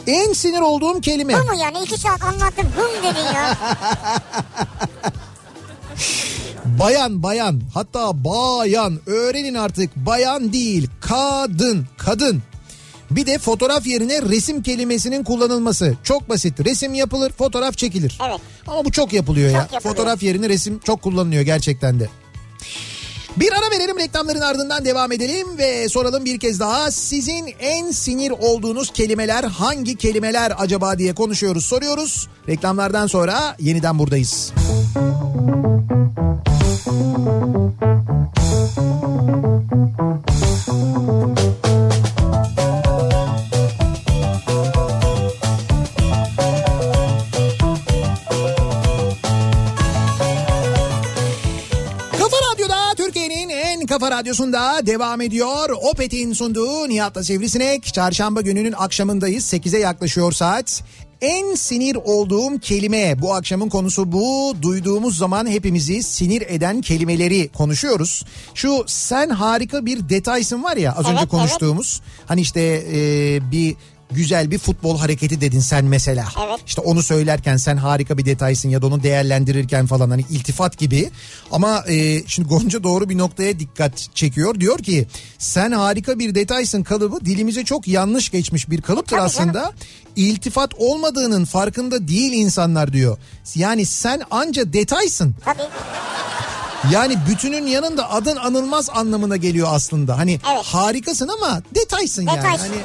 En sinir olduğum kelime. Bu mu yani iki saat anlattım hım dedin ya. Bayan bayan hatta bayan öğrenin artık bayan değil kadın kadın. Bir de fotoğraf yerine resim kelimesinin kullanılması. Çok basit. Resim yapılır, fotoğraf çekilir. Evet. Ama bu çok yapılıyor ya. Çok yapılıyor. Fotoğraf yerine resim çok kullanılıyor gerçekten de. Bir ara verelim reklamların ardından devam edelim ve soralım bir kez daha sizin en sinir olduğunuz kelimeler hangi kelimeler acaba diye konuşuyoruz soruyoruz. Reklamlardan sonra yeniden buradayız. Kafa kafa radyosunda devam ediyor. Opet'in sunduğu Nihat'la Sivrisinek. Çarşamba gününün akşamındayız. 8'e yaklaşıyor saat. En sinir olduğum kelime bu akşamın konusu bu. Duyduğumuz zaman hepimizi sinir eden kelimeleri konuşuyoruz. Şu sen harika bir detaysın var ya az önce Evet, konuştuğumuz. Hani işte e, bir güzel bir futbol hareketi dedin sen mesela. Evet. İşte onu söylerken sen harika bir detaysın ya da onu değerlendirirken falan hani iltifat gibi. Ama e, şimdi Gonca doğru bir noktaya dikkat çekiyor. Diyor ki sen harika bir detaysın kalıbı dilimize çok yanlış geçmiş bir kalıptır Tabii aslında. İltifat olmadığının farkında değil insanlar diyor. Yani sen anca detaysın. Tabii. Yani bütünün yanında adın anılmaz anlamına geliyor aslında. Hani Evet. harikasın ama detaysın, yani. Detaysın. Hani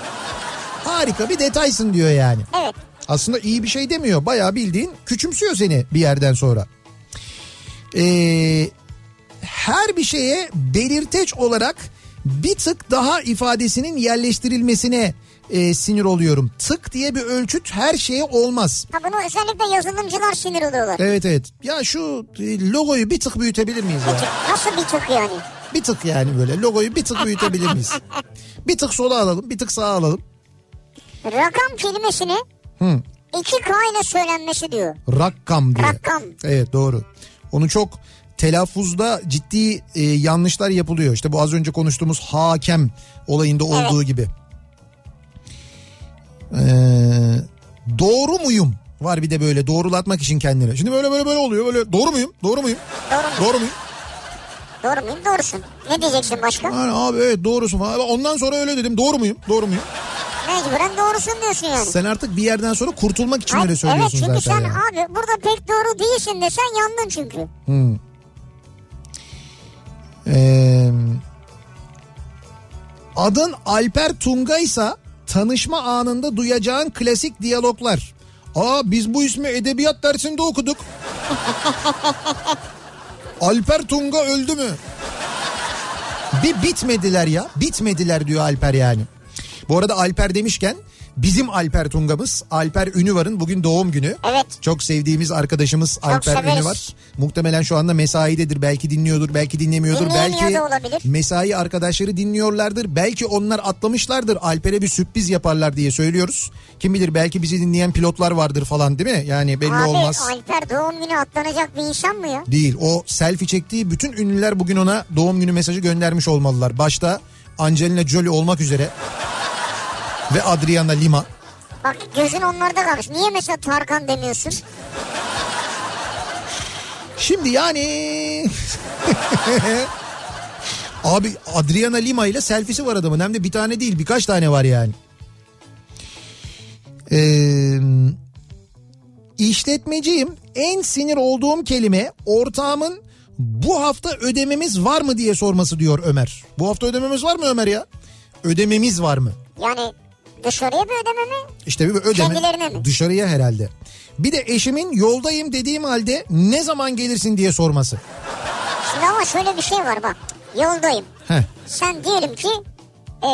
harika bir detaysın diyor yani. Evet. Aslında iyi bir şey demiyor. Bayağı bildiğin küçümsüyor seni bir yerden sonra. Ee, her bir şeye belirteç olarak bir tık daha ifadesinin yerleştirilmesine e, sinir oluyorum. Tık diye bir ölçüt her şeye olmaz. Ha bunu özellikle yazılımcılar sinir oluyorlar. Evet evet. Ya şu e, logoyu bir tık büyütebilir miyiz ya? Nasıl bir tık yani? Bir tık yani böyle logoyu bir tık büyütebilir miyiz? Bir tık sola alalım, bir tık sağa alalım. Rakam kelimesini Hı. iki K ile söylenmesi diyor. Rakkam diye. Rakkam. Evet doğru. Onu çok telaffuzda ciddi e, yanlışlar yapılıyor. İşte bu az önce konuştuğumuz hakem olayında olduğu gibi. Ee, doğru muyum? Var bir de böyle doğrulatmak için kendine. Şimdi böyle böyle böyle oluyor. Böyle doğru muyum? Doğru muyum? Doğru, Doğru muyum? Doğru muyum? Doğrusun. Ne diyeceksin başka? Yani abi evet doğrusun falan. Ondan sonra öyle dedim. Doğru muyum? Doğru muyum? Mecburen doğrusun diyorsun yani. Sen artık bir yerden sonra kurtulmak için Hayır, öyle söylüyorsun Evet çünkü zaten. sen yani. abi burada pek doğru değilsin desen yandın çünkü. Hmm. Ee, adın Alper Tungaysa tanışma anında duyacağın klasik diyaloglar. Aa biz bu ismi edebiyat dersinde okuduk. Alper Tunga öldü mü? Bir bitmediler ya. Bitmediler diyor Alper yani. Bu arada Alper demişken bizim Alper Tunga'mız Alper Ünüvar'ın bugün doğum günü. Evet. Çok sevdiğimiz arkadaşımız Alper severiz. Ünüvar. Muhtemelen şu anda mesaidedir. Belki dinliyordur, belki dinlemiyordur. Belki olabilir. mesai arkadaşları dinliyorlardır. Belki onlar atlamışlardır. Alper'e bir sürpriz yaparlar diye söylüyoruz. Kim bilir belki bizi dinleyen pilotlar vardır falan değil mi? Yani belli Abi olmaz. Alper doğum günü atlanacak bir insan mı ya? Değil. O selfie çektiği bütün ünlüler bugün ona doğum günü mesajı göndermiş olmalılar. Başta Angelina Jolie olmak üzere ve Adriana Lima. Bak gözün onlarda kalmış. Niye mesela Tarkan demiyorsun? Şimdi yani abi Adriana Lima ile selfie'si var adamın. Hem de bir tane değil birkaç tane var yani. Ee, işletmeciyim. En sinir olduğum kelime ortağımın bu hafta ödememiz var mı diye sorması diyor Ömer. Bu hafta ödememiz var mı Ömer ya? Ödememiz var mı? Yani dışarıya bir ödeme mi? İşte bir ödeme Kendilerine mi? dışarıya herhalde. Bir de eşimin yoldayım dediğim halde ne zaman gelirsin diye sorması. Şimdi ama şöyle bir şey var bak. Yoldayım. Heh. Sen diyelim ki e,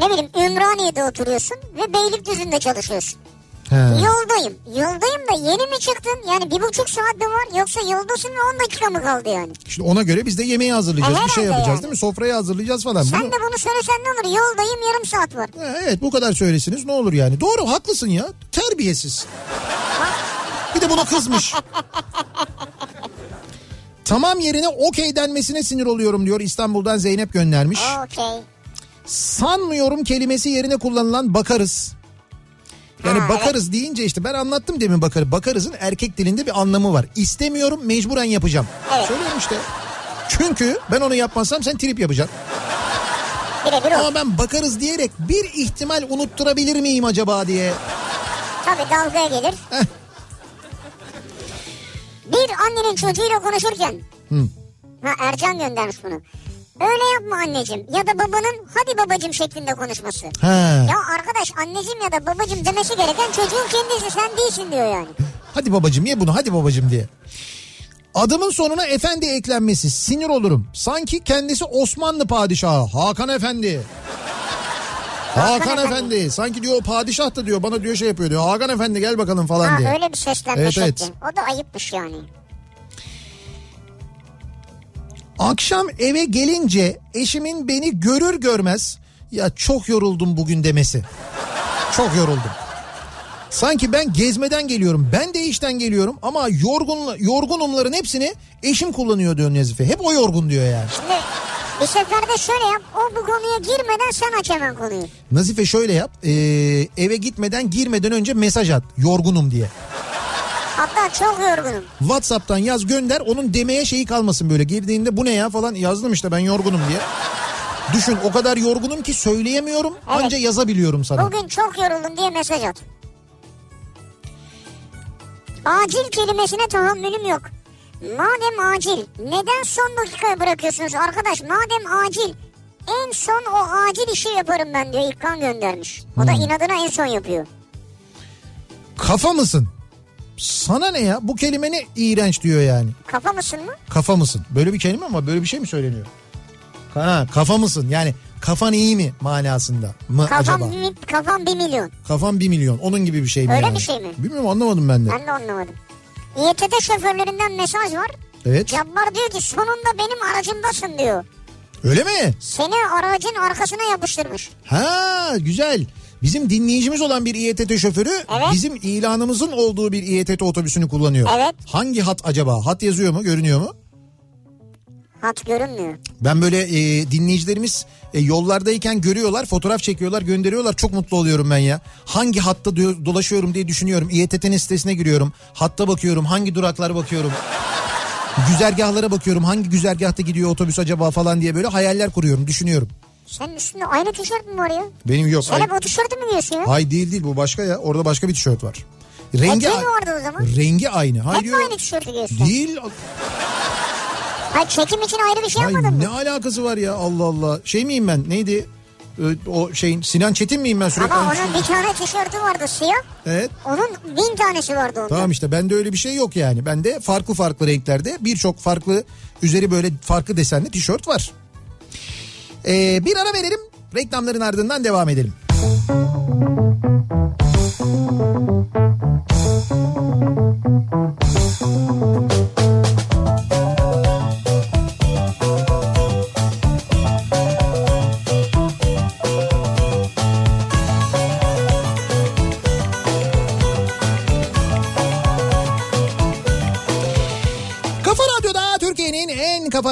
ne bileyim Ümraniye'de oturuyorsun ve Beylikdüzü'nde çalışıyorsun. He. Yoldayım. Yoldayım da yeni mi çıktın? Yani bir buçuk saat mi var yoksa yoldasın ve 10 dakika mı kaldı yani? İşte ona göre biz de yemeği hazırlayacağız. E, bir şey yapacağız yani. değil mi? Sofrayı hazırlayacağız falan. Sen Bunu- de bunu söylesen ne olur? Yoldayım yarım saat var. Ha, Evet bu kadar söylesiniz ne olur yani. Doğru haklısın ya. Terbiyesiz. Bir de buna kızmış. Tamam yerine okey denmesine sinir oluyorum diyor İstanbul'dan Zeynep göndermiş. Okey. Sanmıyorum kelimesi yerine kullanılan bakarız. Yani Ha, bakarız deyince işte ben anlattım demin bakarı. Bakarızın erkek dilinde bir anlamı var. İstemiyorum mecburen yapacağım. Evet. Söylüyorum işte. Çünkü ben onu yapmazsam sen trip yapacaksın. Birebir. Ama ben bakarız diyerek bir ihtimal unutturabilir miyim acaba diye. Tabii dalgaya gelir. Bir annenin çocuğuyla konuşurken. Hı. Ha Ercan göndermiş bunu. Öyle yapma anneciğim ya da babanın hadi babacım şeklinde konuşması. He. Ya arkadaş anneciğim ya da babacım demesi gereken çocuğun kendisi sen değilsin diyor yani. Hadi babacım ye bunu hadi babacım diye. Adımın sonuna efendi eklenmesi sinir olurum. Sanki kendisi Osmanlı padişahı Hakan Efendi. Hakan, Efendi. Sanki diyor padişah da diyor bana diyor şey yapıyor diyor. Hakan Efendi gel bakalım falan Ha diye. öyle bir seslenme Evet, şekli. evet. O da ayıpmış yani. Akşam eve gelince eşimin beni görür görmez ya çok yoruldum bugün demesi. Çok yoruldum. Sanki ben gezmeden geliyorum. Ben de işten geliyorum ama yorgun yorgunumların hepsini eşim kullanıyor diyor Nezife. Hep o yorgun diyor yani. Şimdi bir seferde şöyle yap. O bu konuya girmeden sen aç hemen konuyu. Nazife şöyle yap. ee, eve gitmeden girmeden önce mesaj at. Yorgunum diye. Hatta çok yorgunum. Whatsapp'tan yaz gönder. Onun demeye şeyi kalmasın böyle. Girdiğinde bu ne ya falan yazdım işte ben yorgunum diye. Düşün o kadar yorgunum ki söyleyemiyorum. Evet. Anca yazabiliyorum sana. Bugün çok yoruldum diye mesaj at. Acil kelimesine tahammülüm yok. Madem acil neden son dakikaya bırakıyorsunuz arkadaş? Madem acil en son o acil işi yaparım ben diyor İlkan göndermiş. O da Hmm. inadına en son yapıyor. Kafa mısın? Sana ne ya? Bu kelime ne iğrenç diyor yani. Kafa mısın mı? Kafa mısın? Böyle bir kelime ama böyle bir şey mi söyleniyor? Ha, kafa mısın? Yani kafan iyi mi manasında mı Kafam, acaba? bir, kafam bir milyon. Kafam bir milyon. Onun gibi bir şey mi? Öyle yani? bir şey mi? Bilmiyorum anlamadım ben de. Ben de anlamadım. İETT şoförlerinden mesaj var. Evet. Cabbar diyor ki sonunda benim aracımdasın diyor. Öyle mi? Seni aracın arkasına yapıştırmış. Ha güzel. Bizim dinleyicimiz olan bir İETT şoförü Evet. bizim ilanımızın olduğu bir İETT otobüsünü kullanıyor. Evet. Hangi hat acaba? Hat yazıyor mu? Görünüyor mu? Hat görünmüyor. Ben böyle e, dinleyicilerimiz e, yollardayken görüyorlar, fotoğraf çekiyorlar, gönderiyorlar. Çok mutlu oluyorum ben ya. Hangi hatta dolaşıyorum diye düşünüyorum. İETT'nin sitesine giriyorum. Hatta bakıyorum, hangi duraklara bakıyorum. güzergahlara bakıyorum. Hangi güzergahta gidiyor otobüs acaba falan diye böyle hayaller kuruyorum, düşünüyorum. Senin üstünde aynı tişört mü var ya? Benim yok. Sen hep o tişörtü mü giyiyorsun ya? Hayır değil değil bu başka ya. Orada başka bir tişört var. Rengi Hep vardı o zaman? rengi aynı. Hayır Hep mi yok. aynı tişörtü giyiyorsun? Değil. Hayır çekim için ayrı bir şey Ay, yapmadın mı? ne alakası var ya Allah Allah. Şey miyim ben neydi? O şeyin Sinan Çetin miyim ben sürekli? Ama onun bir tane tişörtü vardı siyah. Evet. Onun bin tanesi vardı onda. Tamam işte bende öyle bir şey yok yani. Bende farklı farklı renklerde birçok farklı üzeri böyle farklı desenli tişört var. Ee, bir ara verelim. Reklamların ardından devam edelim. Kafa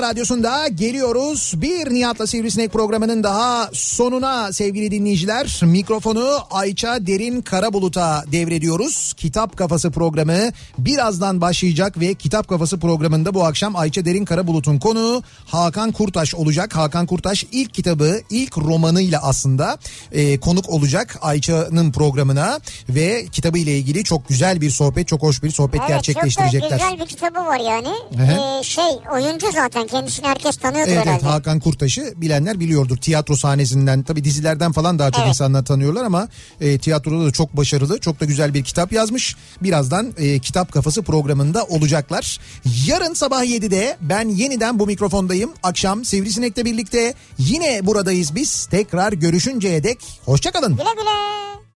radyosunda geliyoruz. Bir Nihat'la Sivrisinek programının daha sonuna sevgili dinleyiciler. Mikrofonu Ayça Derin Karabulut'a devrediyoruz. Kitap Kafası programı birazdan başlayacak ve Kitap Kafası programında bu akşam Ayça Derin Karabulut'un konuğu Hakan Kurtaş olacak. Hakan Kurtaş ilk kitabı, ilk romanıyla aslında e, konuk olacak Ayça'nın programına ve kitabı ile ilgili çok güzel bir sohbet, çok hoş bir sohbet Evet gerçekleştirecekler. çok da güzel bir kitabı var yani. Ee, şey oyuncu zaten kendisini herkes tanıyordur Evet, evet herhalde. Hakan Kurtaş'ı bilenler biliyordur. Tiyatro sahnesinden tabii dizilerden falan daha çok Evet. insanlar tanıyorlar ama e, tiyatroda da çok başarılı. Çok da güzel bir kitap yazmış. Birazdan e, Kitap Kafası programında olacaklar. Yarın sabah 7'de ben yeniden bu mikrofondayım. Akşam Sivrisinek'le birlikte yine buradayız biz. Tekrar görüşünceye dek hoşçakalın. Güle güle.